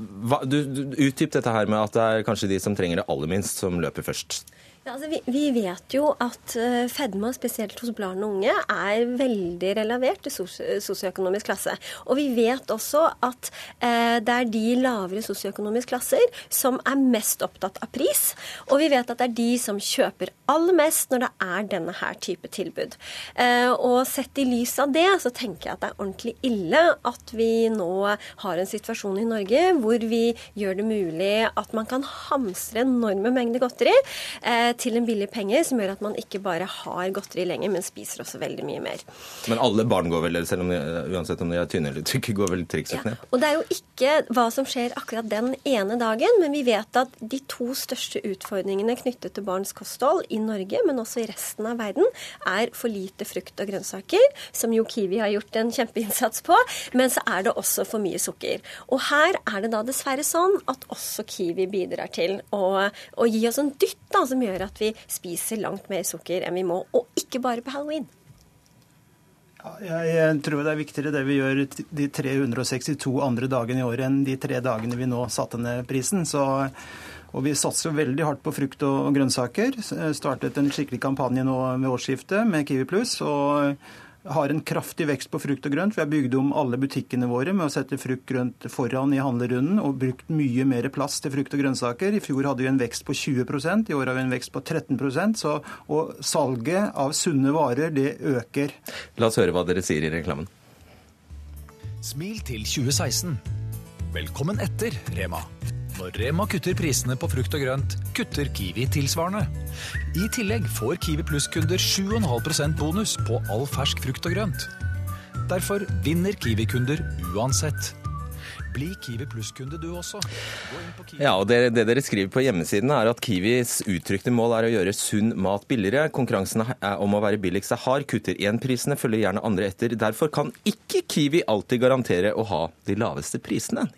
Du, du utdyp dette her med at det er kanskje de som trenger det aller minst, som løper først. Ja, altså vi, vi vet jo at FEDMA, fedme, spesielt hos barn og unge, er veldig relavert til sos sosioøkonomisk klasse. Og vi vet også at eh, det er de lavere sosioøkonomiske klasser som er mest opptatt av pris. Og vi vet at det er de som kjøper aller mest når det er denne her type tilbud. Eh, og sett i lys av det, så tenker jeg at det er ordentlig ille at vi nå har en situasjon i Norge hvor vi gjør det mulig at man kan hamstre enorme mengder godteri. Eh, til en billig penge, som gjør at man ikke bare har godteri lenger, men spiser også veldig mye mer. Men alle barn går vel, selv om de, uansett om de er tynne eller tykke, går vel trikset ned? Og det er jo ikke hva som skjer akkurat den ene dagen, men vi vet at de to største utfordringene knyttet til barns kosthold i Norge, men også i resten av verden, er for lite frukt og grønnsaker, som jo Kiwi har gjort en kjempeinnsats på, men så er det også for mye sukker. Og her er det da dessverre sånn at også Kiwi bidrar til å, å gi oss en dytt da, som gjør at vi spiser langt mer sukker enn vi må, og ikke bare på halloween. Jeg, tror det er viktigere det vi gjør de 362 andre dagene i året enn de tre dagene vi nå satte ned prisen. Så, og vi satser veldig hardt på frukt og grønnsaker. Startet en skikkelig kampanje nå ved årsskiftet med Kiwi Pluss. Og har en kraftig vekst på frukt og grønt. Vi har bygd om alle butikkene våre med å sette frukt og grønt foran i handlerunden og brukt mye mer plass til frukt og grønnsaker. I fjor hadde vi en vekst på 20% i år har vi en vekst på 13 så, Og salget av sunne varer, det øker. La oss høre hva dere sier i reklamen. Smil til 2016. Velkommen etter, Rema. Når Rema kutter prisene på frukt og grønt, kutter Kiwi tilsvarende. I tillegg får Kiwi Pluss-kunder 7,5% bonus på all fersk frukt og grønt. Derfor vinner Kiwi-kunder uansett. Bli Kiwi Pluss-kunde du også. Ja, og det, det, dere skriver på hjemmesiden er at Kiwis uttrykte mål er å gjøre sunn mat billigere. Konkurransen om å være billigst er hard. Kutter én prisene, følger gjerne andre etter. Derfor kan ikke Kiwi alltid garantere å ha de laveste prisene.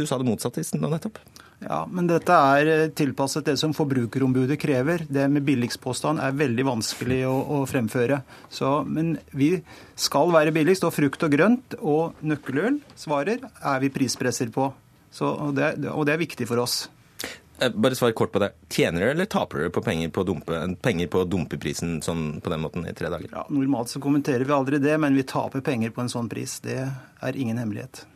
Du sa det motsatte nå nettopp. Ja, men dette er eh, tilpasset det som Forbrukerombudet krever. Det med billigstpåstand er veldig vanskelig å, å fremføre. Så, men vi skal være billigst, og frukt og grønt og nøkkeløl svarer er vi prispresser på. Så, og, det, og, det, er viktig for oss. Eh, bare svar kort på det. Tjener dere eller taper dere på penger på dumpe, penger på dumpeprisen sånn, på den måten i tre dager? Ja, normalt så kommenterer vi aldri det, men vi taper penger på en sånn pris. Det er ingen hemmelighet.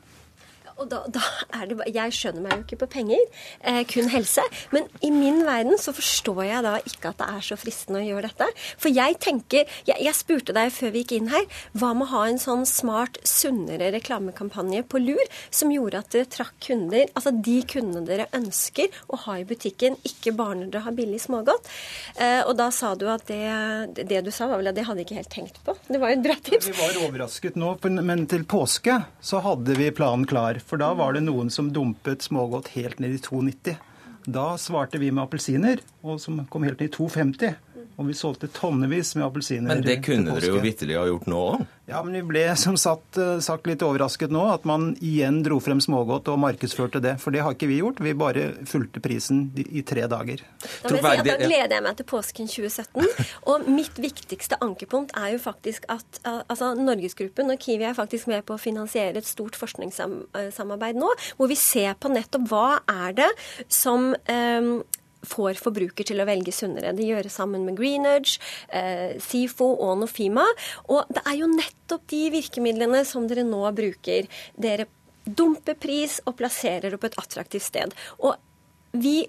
Og da, da, er det bare Jeg skjønner meg jo ikke på penger, eh, kun helse. Men i min verden så forstår jeg da ikke at det er så fristende å gjøre dette. For jeg tenker Jeg, jeg spurte deg før vi gikk inn her, hva med å ha en sånn smart, sunnere reklamekampanje på lur som gjorde at dere trakk kunder, altså de kundene dere ønsker å ha i butikken, ikke bare når dere har billig smågodt. Eh, og da sa du at det, det du sa, var vel at det hadde jeg ikke helt tenkt på. Det var jo et bra tips. Vi var overrasket nå, men til påske så hadde vi planen klar. For da var det noen som dumpet smågodt helt ned i 2,90. Da svarte vi med appelsiner, og som kom helt ned i 2,50. Og vi solgte tonnevis med appelsiner. Men det kunne dere jo vitterlig ha gjort nå òg? Ja, men vi ble som sagt, eh, sagt litt overrasket nå at man igjen dro frem smågodt og markedsførte det. For det har ikke vi gjort. Vi bare fulgte prisen i tre dager. Da, si da gleder jeg meg til påsken 2017. Og mitt viktigste ankepunkt er jo faktisk at altså, Norgesgruppen og Kiwi er faktisk med på å finansiere et stort forskningssamarbeid nå, hvor vi ser på nettopp hva er det som um, får forbruker til å velge sunnere. Det gjøres sammen med Greenedge, eh, SIFO og Nofima. Og det er jo nettopp de virkemidlene som dere nå bruker. Dere dumper pris og plasserer opp et attraktivt sted. Og vi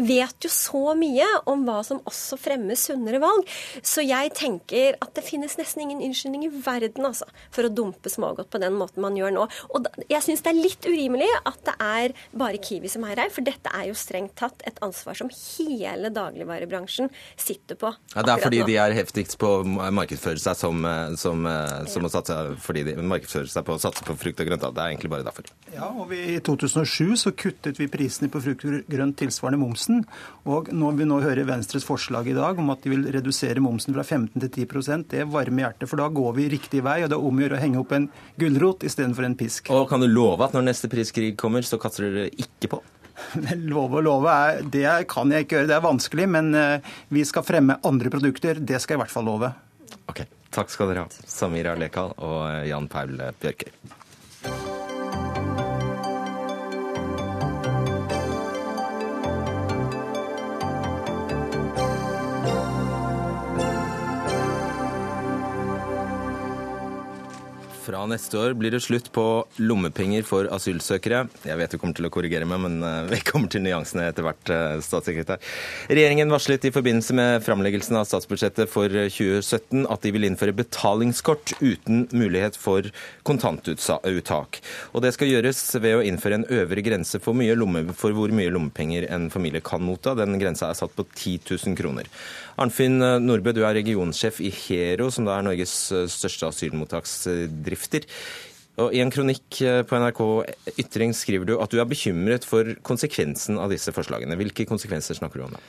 vet jo så mye om hva som også fremmer sunnere valg. Så jeg tenker at det finnes nesten ingen unnskyldning i verden altså, for å dumpe smågodt på den måten man gjør nå. Og jeg syns det er litt urimelig at det er bare Kiwi som er her, for dette er jo strengt tatt et ansvar som hele dagligvarebransjen sitter på. Ja, det er fordi nå. de er heftigst på å markedsføre seg som, som, som å satse fordi de markedsfører seg på å satse på frukt og grønt. Det er egentlig bare derfor. Ja, og vi, I 2007 så kuttet vi prisene på frukt og grønt tilsvarende momsen momsen. Og når vi nå hører Venstres forslag i dag om at de vil redusere momsen fra 15 til 10% det varmer hjertet. For da går vi riktig vei, og det er om å gjøre å henge opp en gulrot istedenfor en pisk. Og kan du love at når neste priskrig kommer, så kaster dere ikke på? Love og love, er, det kan jeg ikke gjøre. Det er vanskelig. Men eh, vi skal fremme andre produkter. Det skal jeg i hvert fall love. Ok, Takk skal dere ha, Samira Lekal og Jan Paul Bjørker. Fra neste år blir det slutt på lommepenger for asylsøkere. Jeg vet du kommer til å korrigere meg, men eh, vi kommer til nyansene etter hvert, eh, statssekretær. Regjeringen varslet i forbindelse med framleggelsen av statsbudsjettet for 2017 at de vil innføre betalingskort uten mulighet for kontantuttak. Og det skal gjøres ved å innføre en øvre grense for, lomme, for hvor mye lommepenger en familie kan motta. Den grensa er satt på 10 000 kroner. Arnfinn Nordbø, du er regionsjef i Hero, som da er Norges eh, største asylmottaksdrifter. Og I en kronikk eh, på NRK Ytring skriver du at du er bekymret for konsekvensen av disse forslagene. Hvilke konsekvenser snakker du om da?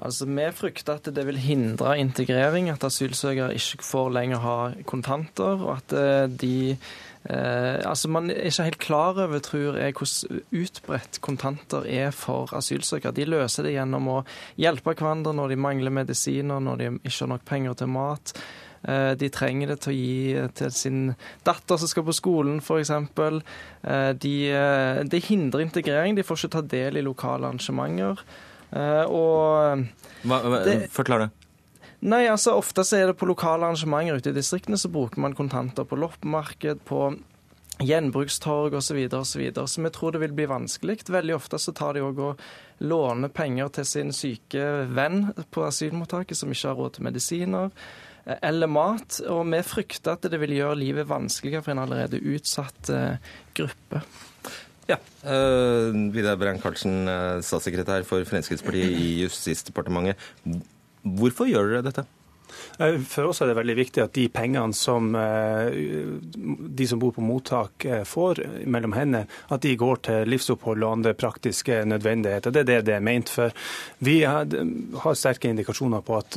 Altså, Vi frykter at det vil hindre integrering, at asylsøkere ikke får lenger ha kontanter. og at eh, de Eh, altså Man er ikke helt klar over, tror jeg, hvordan utbredt kontanter er for asylsøkere. De løser det gjennom å hjelpe hverandre når de mangler medisiner, når de ikke har nok penger til mat. Eh, de trenger det til å gi til sin datter som skal på skolen, f.eks. Eh, de, eh, de hindrer integrering. De får ikke ta del i lokale arrangementer. Og hva, hva, Forklar det. Nei, altså Ofte så er det på lokale arrangementer ute i distriktene så bruker man kontanter på loppemarked, på gjenbrukstorg osv. Og så, så vi tror det vil bli vanskelig. Veldig ofte så tar de òg og låner penger til sin syke venn på asylmottaket som ikke har råd til medisiner eh, eller mat. Og vi frykter at det vil gjøre livet vanskeligere for en allerede utsatt eh, gruppe. Ja. Uh, Vidar Brein-Karlsen, statssekretær for Fremskrittspartiet i Justisdepartementet. Hvorfor gjør dere dette? Eh, for oss er det veldig viktig at de pengene som eh, de som bor på mottak eh, får mellom hendene, at de går til livsopphold og andre praktiske nødvendigheter. Det er det det er ment for. Vi har sterke indikasjoner på at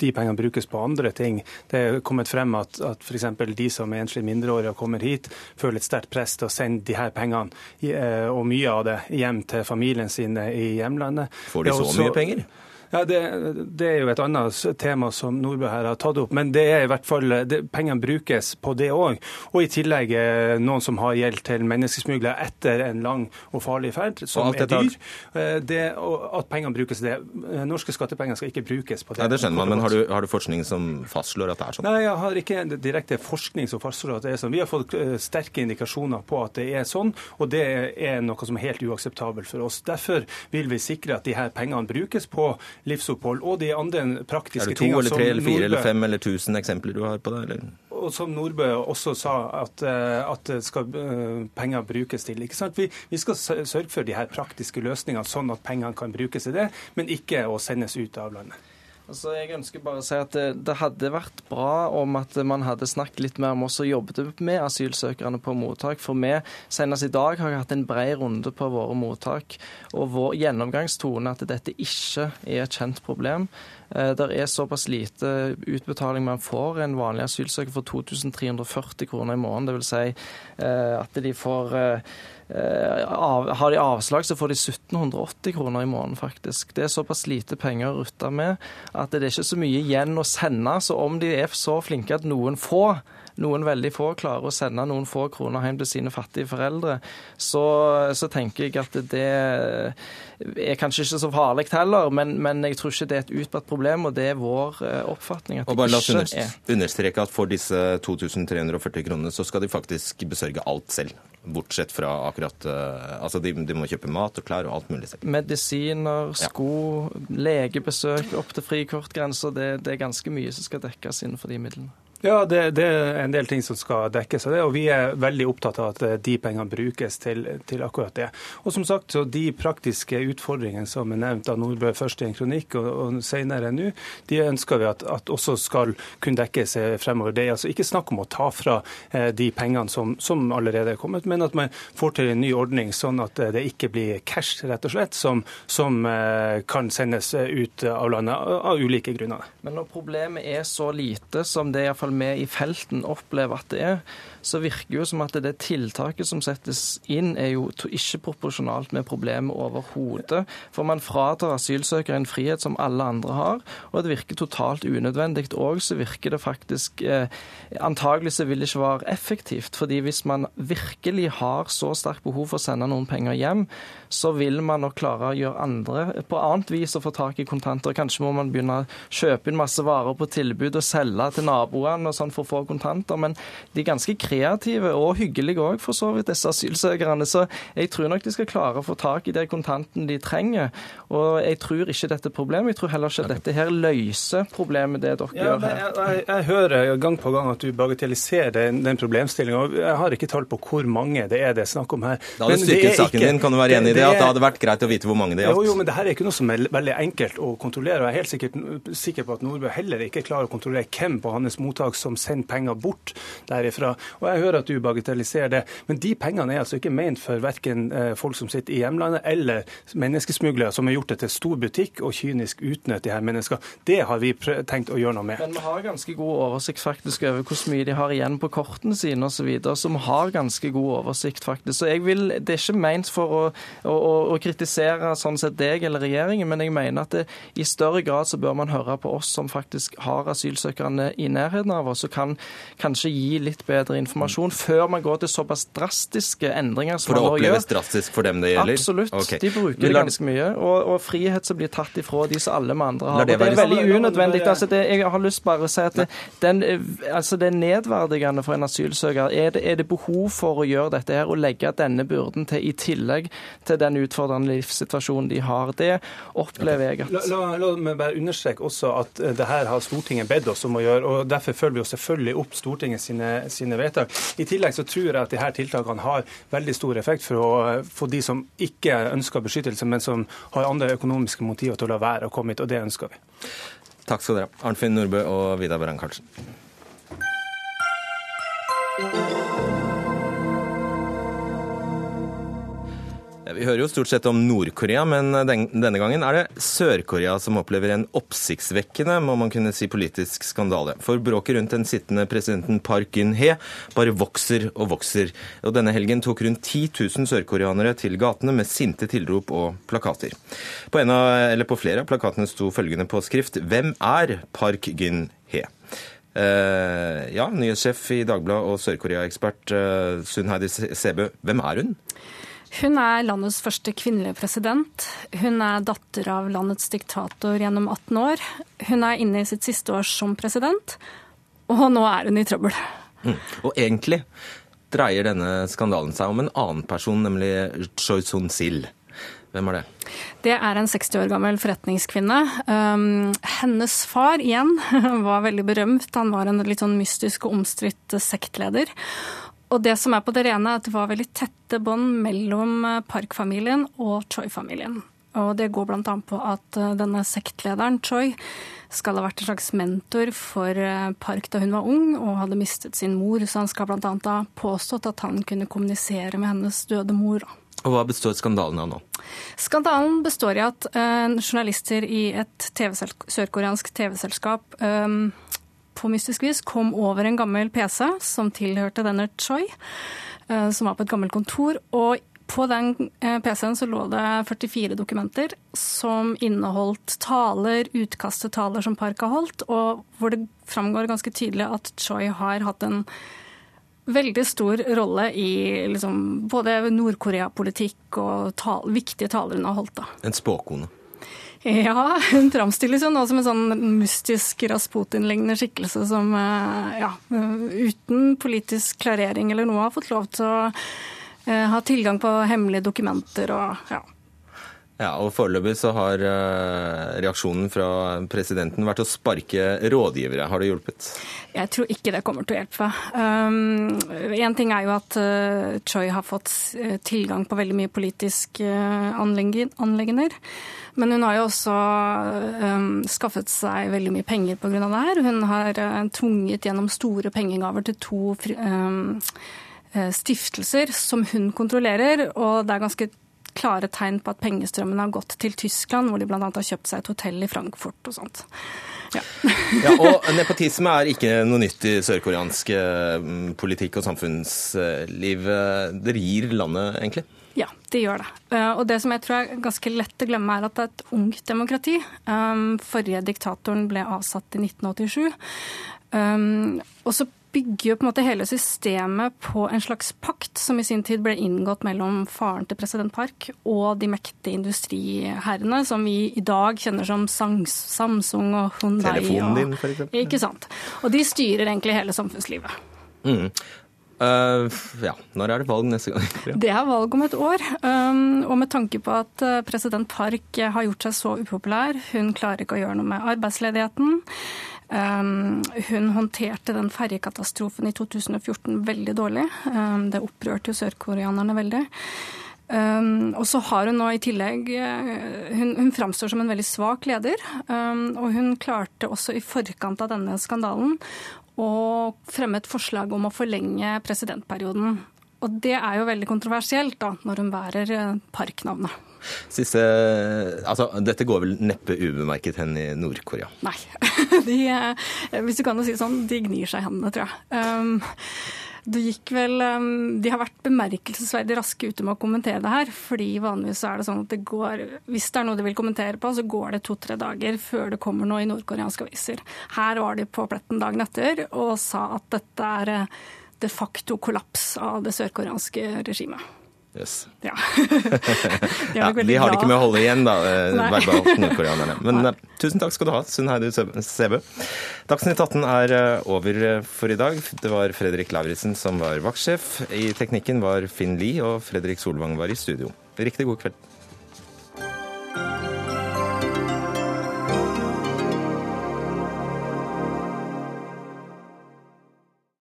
de pengene brukes på andre ting. Det er kommet frem at, at f.eks. de som er enslige mindreårige og kommer hit, føler et sterkt press til å sende de her pengene, og mye av det, hjem til familien sine i hjemlandet. Får de så mye penger? Ja, det, det, er jo et annet tema som Nordbø her har tatt opp. Men det er i hvert fall, det, pengene brukes på det òg. Og i tillegg eh, noen som har gjeld til menneskesmuglere etter en lang og farlig ferd, som er dyr. Eh, det, at pengene brukes det. Eh, norske skattepenger skal ikke brukes på det. Nei, det skjønner man, men har du, har du, forskning som fastslår at det er sånn? Nei, jeg har ikke direkte forskning som fastslår at det er sånn. Vi har fått sterke indikasjoner på at det er sånn, og det er noe som er helt uakseptabelt for oss. Derfor vil vi sikre at de her pengene brukes på livsopphold og de andre praktiske tingene Er det to eller tre eller fire Nordbø, eller fem eller tusen eksempler du har på det? Eller? Og som Nordbø også sa, at, eh, at skal eh, penger brukes til. ikke sant? Vi, vi, skal sørge for de her praktiske løsningene, sånn at pengene kan brukes til det, men ikke å sendes ut av landet. Altså, jeg ønsker bare å si at det, det, hadde vært bra om at man hadde snakket litt mer om oss og jobbet med asylsøkerne på mottak. For vi senest i dag har hatt en bred runde på våre mottak. Og vår gjennomgangstone at dette ikke er et kjent problem. Eh, det er såpass lite utbetaling man får en vanlig asylsøker for 2340 kroner i måneden. Dvs. Si eh, at de får eh, har de avslag, så får de 1780 kroner i måneden, faktisk. Det er såpass lite penger å rutte med at det er ikke så mye igjen å sende. Så om de er så flinke at noen få noen veldig få klarer å sende noen få kroner hjem til sine fattige foreldre, så, så tenker jeg at det er kanskje ikke så farlig heller, men, men, jeg tror ikke det er et utbredt problem, og det er vår eh, oppfatning. at og bare La oss understreke at for disse 2340 kronene så skal de faktisk besørge alt selv bortsett fra akkurat uh, Altså, de, de, må kjøpe mat og klær og alt mulig selv. Medisiner, sko, ja. legebesøk opp til frikortgrensa. Det, det er ganske mye som skal dekkes innenfor de midlene. Ja, det, det, er en del ting som skal dekkes av det, og vi er veldig opptatt av at eh, de pengene brukes til, til, akkurat det. Og som sagt, så De praktiske utfordringene som er nevnt av Nordbø først i en kronikk og, og senere nå, de ønsker vi at, at, også skal kunne dekkes eh, fremover. Det er altså ikke snakk om å ta fra eh, de pengene som, som, allerede er kommet, men at man får til en ny ordning, sånn at det ikke blir cash, rett og slett, som, som kan sendes ut av landet av, ulike grunner. Men når problemet er så lite som det er vi i felten opplever at det er, så virker jo som at det tiltaket som settes inn, er jo ikke proporsjonalt med problemet overhodet. For man fratar asylsøkere en frihet som alle andre har, og det virker totalt unødvendig. Og så virker det faktisk eh, Antagelig så vil det ikke være effektivt. fordi hvis man virkelig har så sterkt behov for å sende noen penger hjem, så vil man nok klare å gjøre andre på annet vis å få tak i kontanter. Kanskje må man begynne å kjøpe inn masse varer på tilbud og selge til naboene og sånn for å få kontanter. Men de er ganske kreative kreative og hyggelige òg, for så vidt, disse asylsøkerne. Så jeg tror nok de skal klare å få tak i de kontantene de trenger. Og jeg tror ikke dette er problemet. Jeg tror heller ikke at dette her løser problemet, det dere ja, gjør her. Jeg, jeg, jeg, hører gang på gang at du bagatelliserer den, den problemstillinga. Jeg har ikke tall på hvor mange det er det er snakk om her. Da hadde styrket saken ikke, din, kan du være enig i det? At det hadde vært greit å vite hvor mange det gjaldt? Jo, jo, men det her er ikke noe som er veldig enkelt å kontrollere. og Jeg er helt sikkert, sikker på at Nordbø heller ikke klarer å kontrollere hvem på hans mottak som sender penger bort derifra. Og og jeg hører at du bagatelliserer det. Men de pengene er altså ikke ment for verken eh, folk som sitter i hjemlandet, eller menneskesmuglere som har gjort det til stor butikk og kynisk utnytt de her menneskene. Det har vi tenkt å gjøre noe med. Men vi har ganske god oversikt faktisk over hvor mye de har igjen på kortene sine osv. Vi har ganske god oversikt faktisk. Så jeg vil, Det er ikke ment for å, å, å kritisere sånn sett deg eller regjeringen, men jeg mener at det, i større grad så bør man høre på oss som faktisk har asylsøkerne i nærheten av oss, og kan kanskje gi litt bedre informasjon informasjon før man går til såpass drastiske endringer som man gjør. For det oppleves drastisk for dem det gjelder? Absolutt. Okay. De bruker det ganske mye. Og, og, frihet som blir tatt ifra de som alle med andre har. Det, det, er veldig unødvendig. Altså, det, jeg har lyst bare å si at det, den, altså, det er nedverdigende for en asylsøker. Er det, er det behov for å gjøre dette her og legge denne byrden til i tillegg til den utfordrende livssituasjonen de har? Det opplever jeg at La, la, la meg bare understreke også at det her har Stortinget bedt oss om å gjøre, og derfor følger vi jo selvfølgelig opp Stortinget sine, sine vedtak. Tiltak. I tillegg så tror jeg at de her tiltakene har veldig stor effekt for å få de som ikke ønsker beskyttelse, men som har andre økonomiske motiver til å la være å komme hit, og det ønsker vi. Takk skal dere ha. Arnfinn Nordbø og Vidar Barang-Karlsen. Vi hører jo stort sett om Nord-Korea, men den, denne gangen er det Sør-Korea som opplever en oppsiktsvekkende, må man kunne si, politisk skandale. For bråket rundt den sittende presidenten Park Geun-hye bare vokser og vokser. Og denne helgen tok rundt 10 000 sørkoreanere til gatene med sinte tilrop og plakater. På, av, på flere av plakatene sto følgende påskrift Hvem er Park Geun-hye? Uh, ja, nyhetssjef i Dagbladet og Sør-Korea-ekspert uh, Sun Heidi Sebø, hvem er hun? Hun er landets første kvinnelige president. Hun er datter av landets diktator gjennom 18 år. Hun er inne i sitt siste år som president, og nå er hun i trøbbel. Mm. Og egentlig dreier denne skandalen seg om en annen person, nemlig Choi Sun-sil. Hvem er det? Det er en 60 år gammel forretningskvinne. Um, hennes far igjen var veldig berømt. Han var en litt sånn mystisk og omstridt sektleder. Og det som er på det rene, er at det var veldig tette bånd mellom eh, Park-familien og Choi-familien. Og det går bl.a. på at eh, denne sektlederen, Choi, skal ha vært en slags mentor for eh, Park da hun var ung og hadde mistet sin mor. Så han skal bl.a. ha påstått at han kunne kommunisere med hennes døde mor. Og Hva består skandalen av nå? Skandalen består i at uh, journalister i et TV sørkoreansk TV-selskap um, på mystisk vis kom over en gammel PC som tilhørte denne Choi, eh, som var på et gammelt kontor. og på den eh, PC-en så lå det 44 dokumenter som inneholdt taler, utkast til taler som Park har holdt, og hvor det framgår ganske tydelig at Choi har hatt en veldig stor rolle i liksom, både Nord-Korea-politikk og tal, viktige taler hun har holdt. Da. En spåkone? Ja, hun framstilles jo nå som en sånn mystisk Rasputin-lignende skikkelse som eh, ja, uten politisk klarering eller noe har fått lov til å eh, ha tilgang på hemmelige dokumenter og ja. Ja, og Foreløpig så har eh, reaksjonen fra presidenten vært å sparke rådgivere. Har det hjulpet? Jeg tror ikke det kommer til å hjelpe. Um, en ting er jo at Choi har fått tilgang på veldig mye politiske uh, anleggender. Men hun har jo også um, skaffet seg veldig mye penger pga. det her. Hun har uh, tvunget gjennom store pengegaver til to um, stiftelser som hun kontrollerer, og det er ganske klare tegn på at pengestrømmene har gått til Tyskland, hvor de bl.a. har kjøpt seg et hotell i Frankfurt og sånt. Ja. ja, og Nepotisme er ikke noe nytt i sørkoreansk politikk og samfunnsliv. Det gir landet, egentlig? Ja, det gjør det. Eh, og det som jeg tror er ganske lett å glemme, er at det er et ungt demokrati. Um, forrige diktatoren ble avsatt i 1987. Um, og så bygger jo på en måte hele systemet på en slags pakt som i sin tid ble inngått mellom faren til president Park og de mektige industriherrene som vi i dag kjenner som Samsung og Hyundai. Telefonen din, eksempel. Ikke sant. Og de styrer egentlig hele samfunnslivet. Mm. Uh, ja, Når er det valg neste gang? Det er valg om et år. Um, og med tanke på at uh, president Park har gjort seg så upopulær, hun klarer ikke å gjøre noe med arbeidsledigheten. Um, hun håndterte den ferjekatastrofen i 2014 veldig dårlig. Um, det opprørte jo sørkoreanerne veldig. Um, og så har hun nå i tillegg Hun, hun framstår som en veldig svak leder. Um, og hun klarte også i forkant av denne skandalen og fremme et forslag om å forlenge presidentperioden. Og det er jo veldig kontroversielt da, når hun bærer eh, parknavnet. Siste, altså, dette går vel neppe ubemerket hen i Nord-Korea? Nei. De, eh, hvis du kan si sånn, de gnir seg i hendene, tror jeg. Um, det gikk vel um, De har vært bemerkelsesverdig raske ute med å kommentere det her. fordi vanligvis er det sånn at det går Hvis det er noe de vil kommentere på, så går det to-tre dager før det kommer noe i nordkoreanske aviser. Her var de på pletten dagen etter og sa at dette er eh, de facto kollaps av det sørkoreanske regimet. Yes. Ja. de, ja, de har det ikke med å holde igjen, da, eh, verbalt, nordkoreanerne. Men Nei. Eh, tusen takk skal du ha, Sunn Heidi Sebø. Dagsnytt 18 er eh, over for i dag. Det var Fredrik Lauritzen som var vaktsjef. I teknikken var Finn Lie, og Fredrik Solvang var i studio. Riktig god kveld.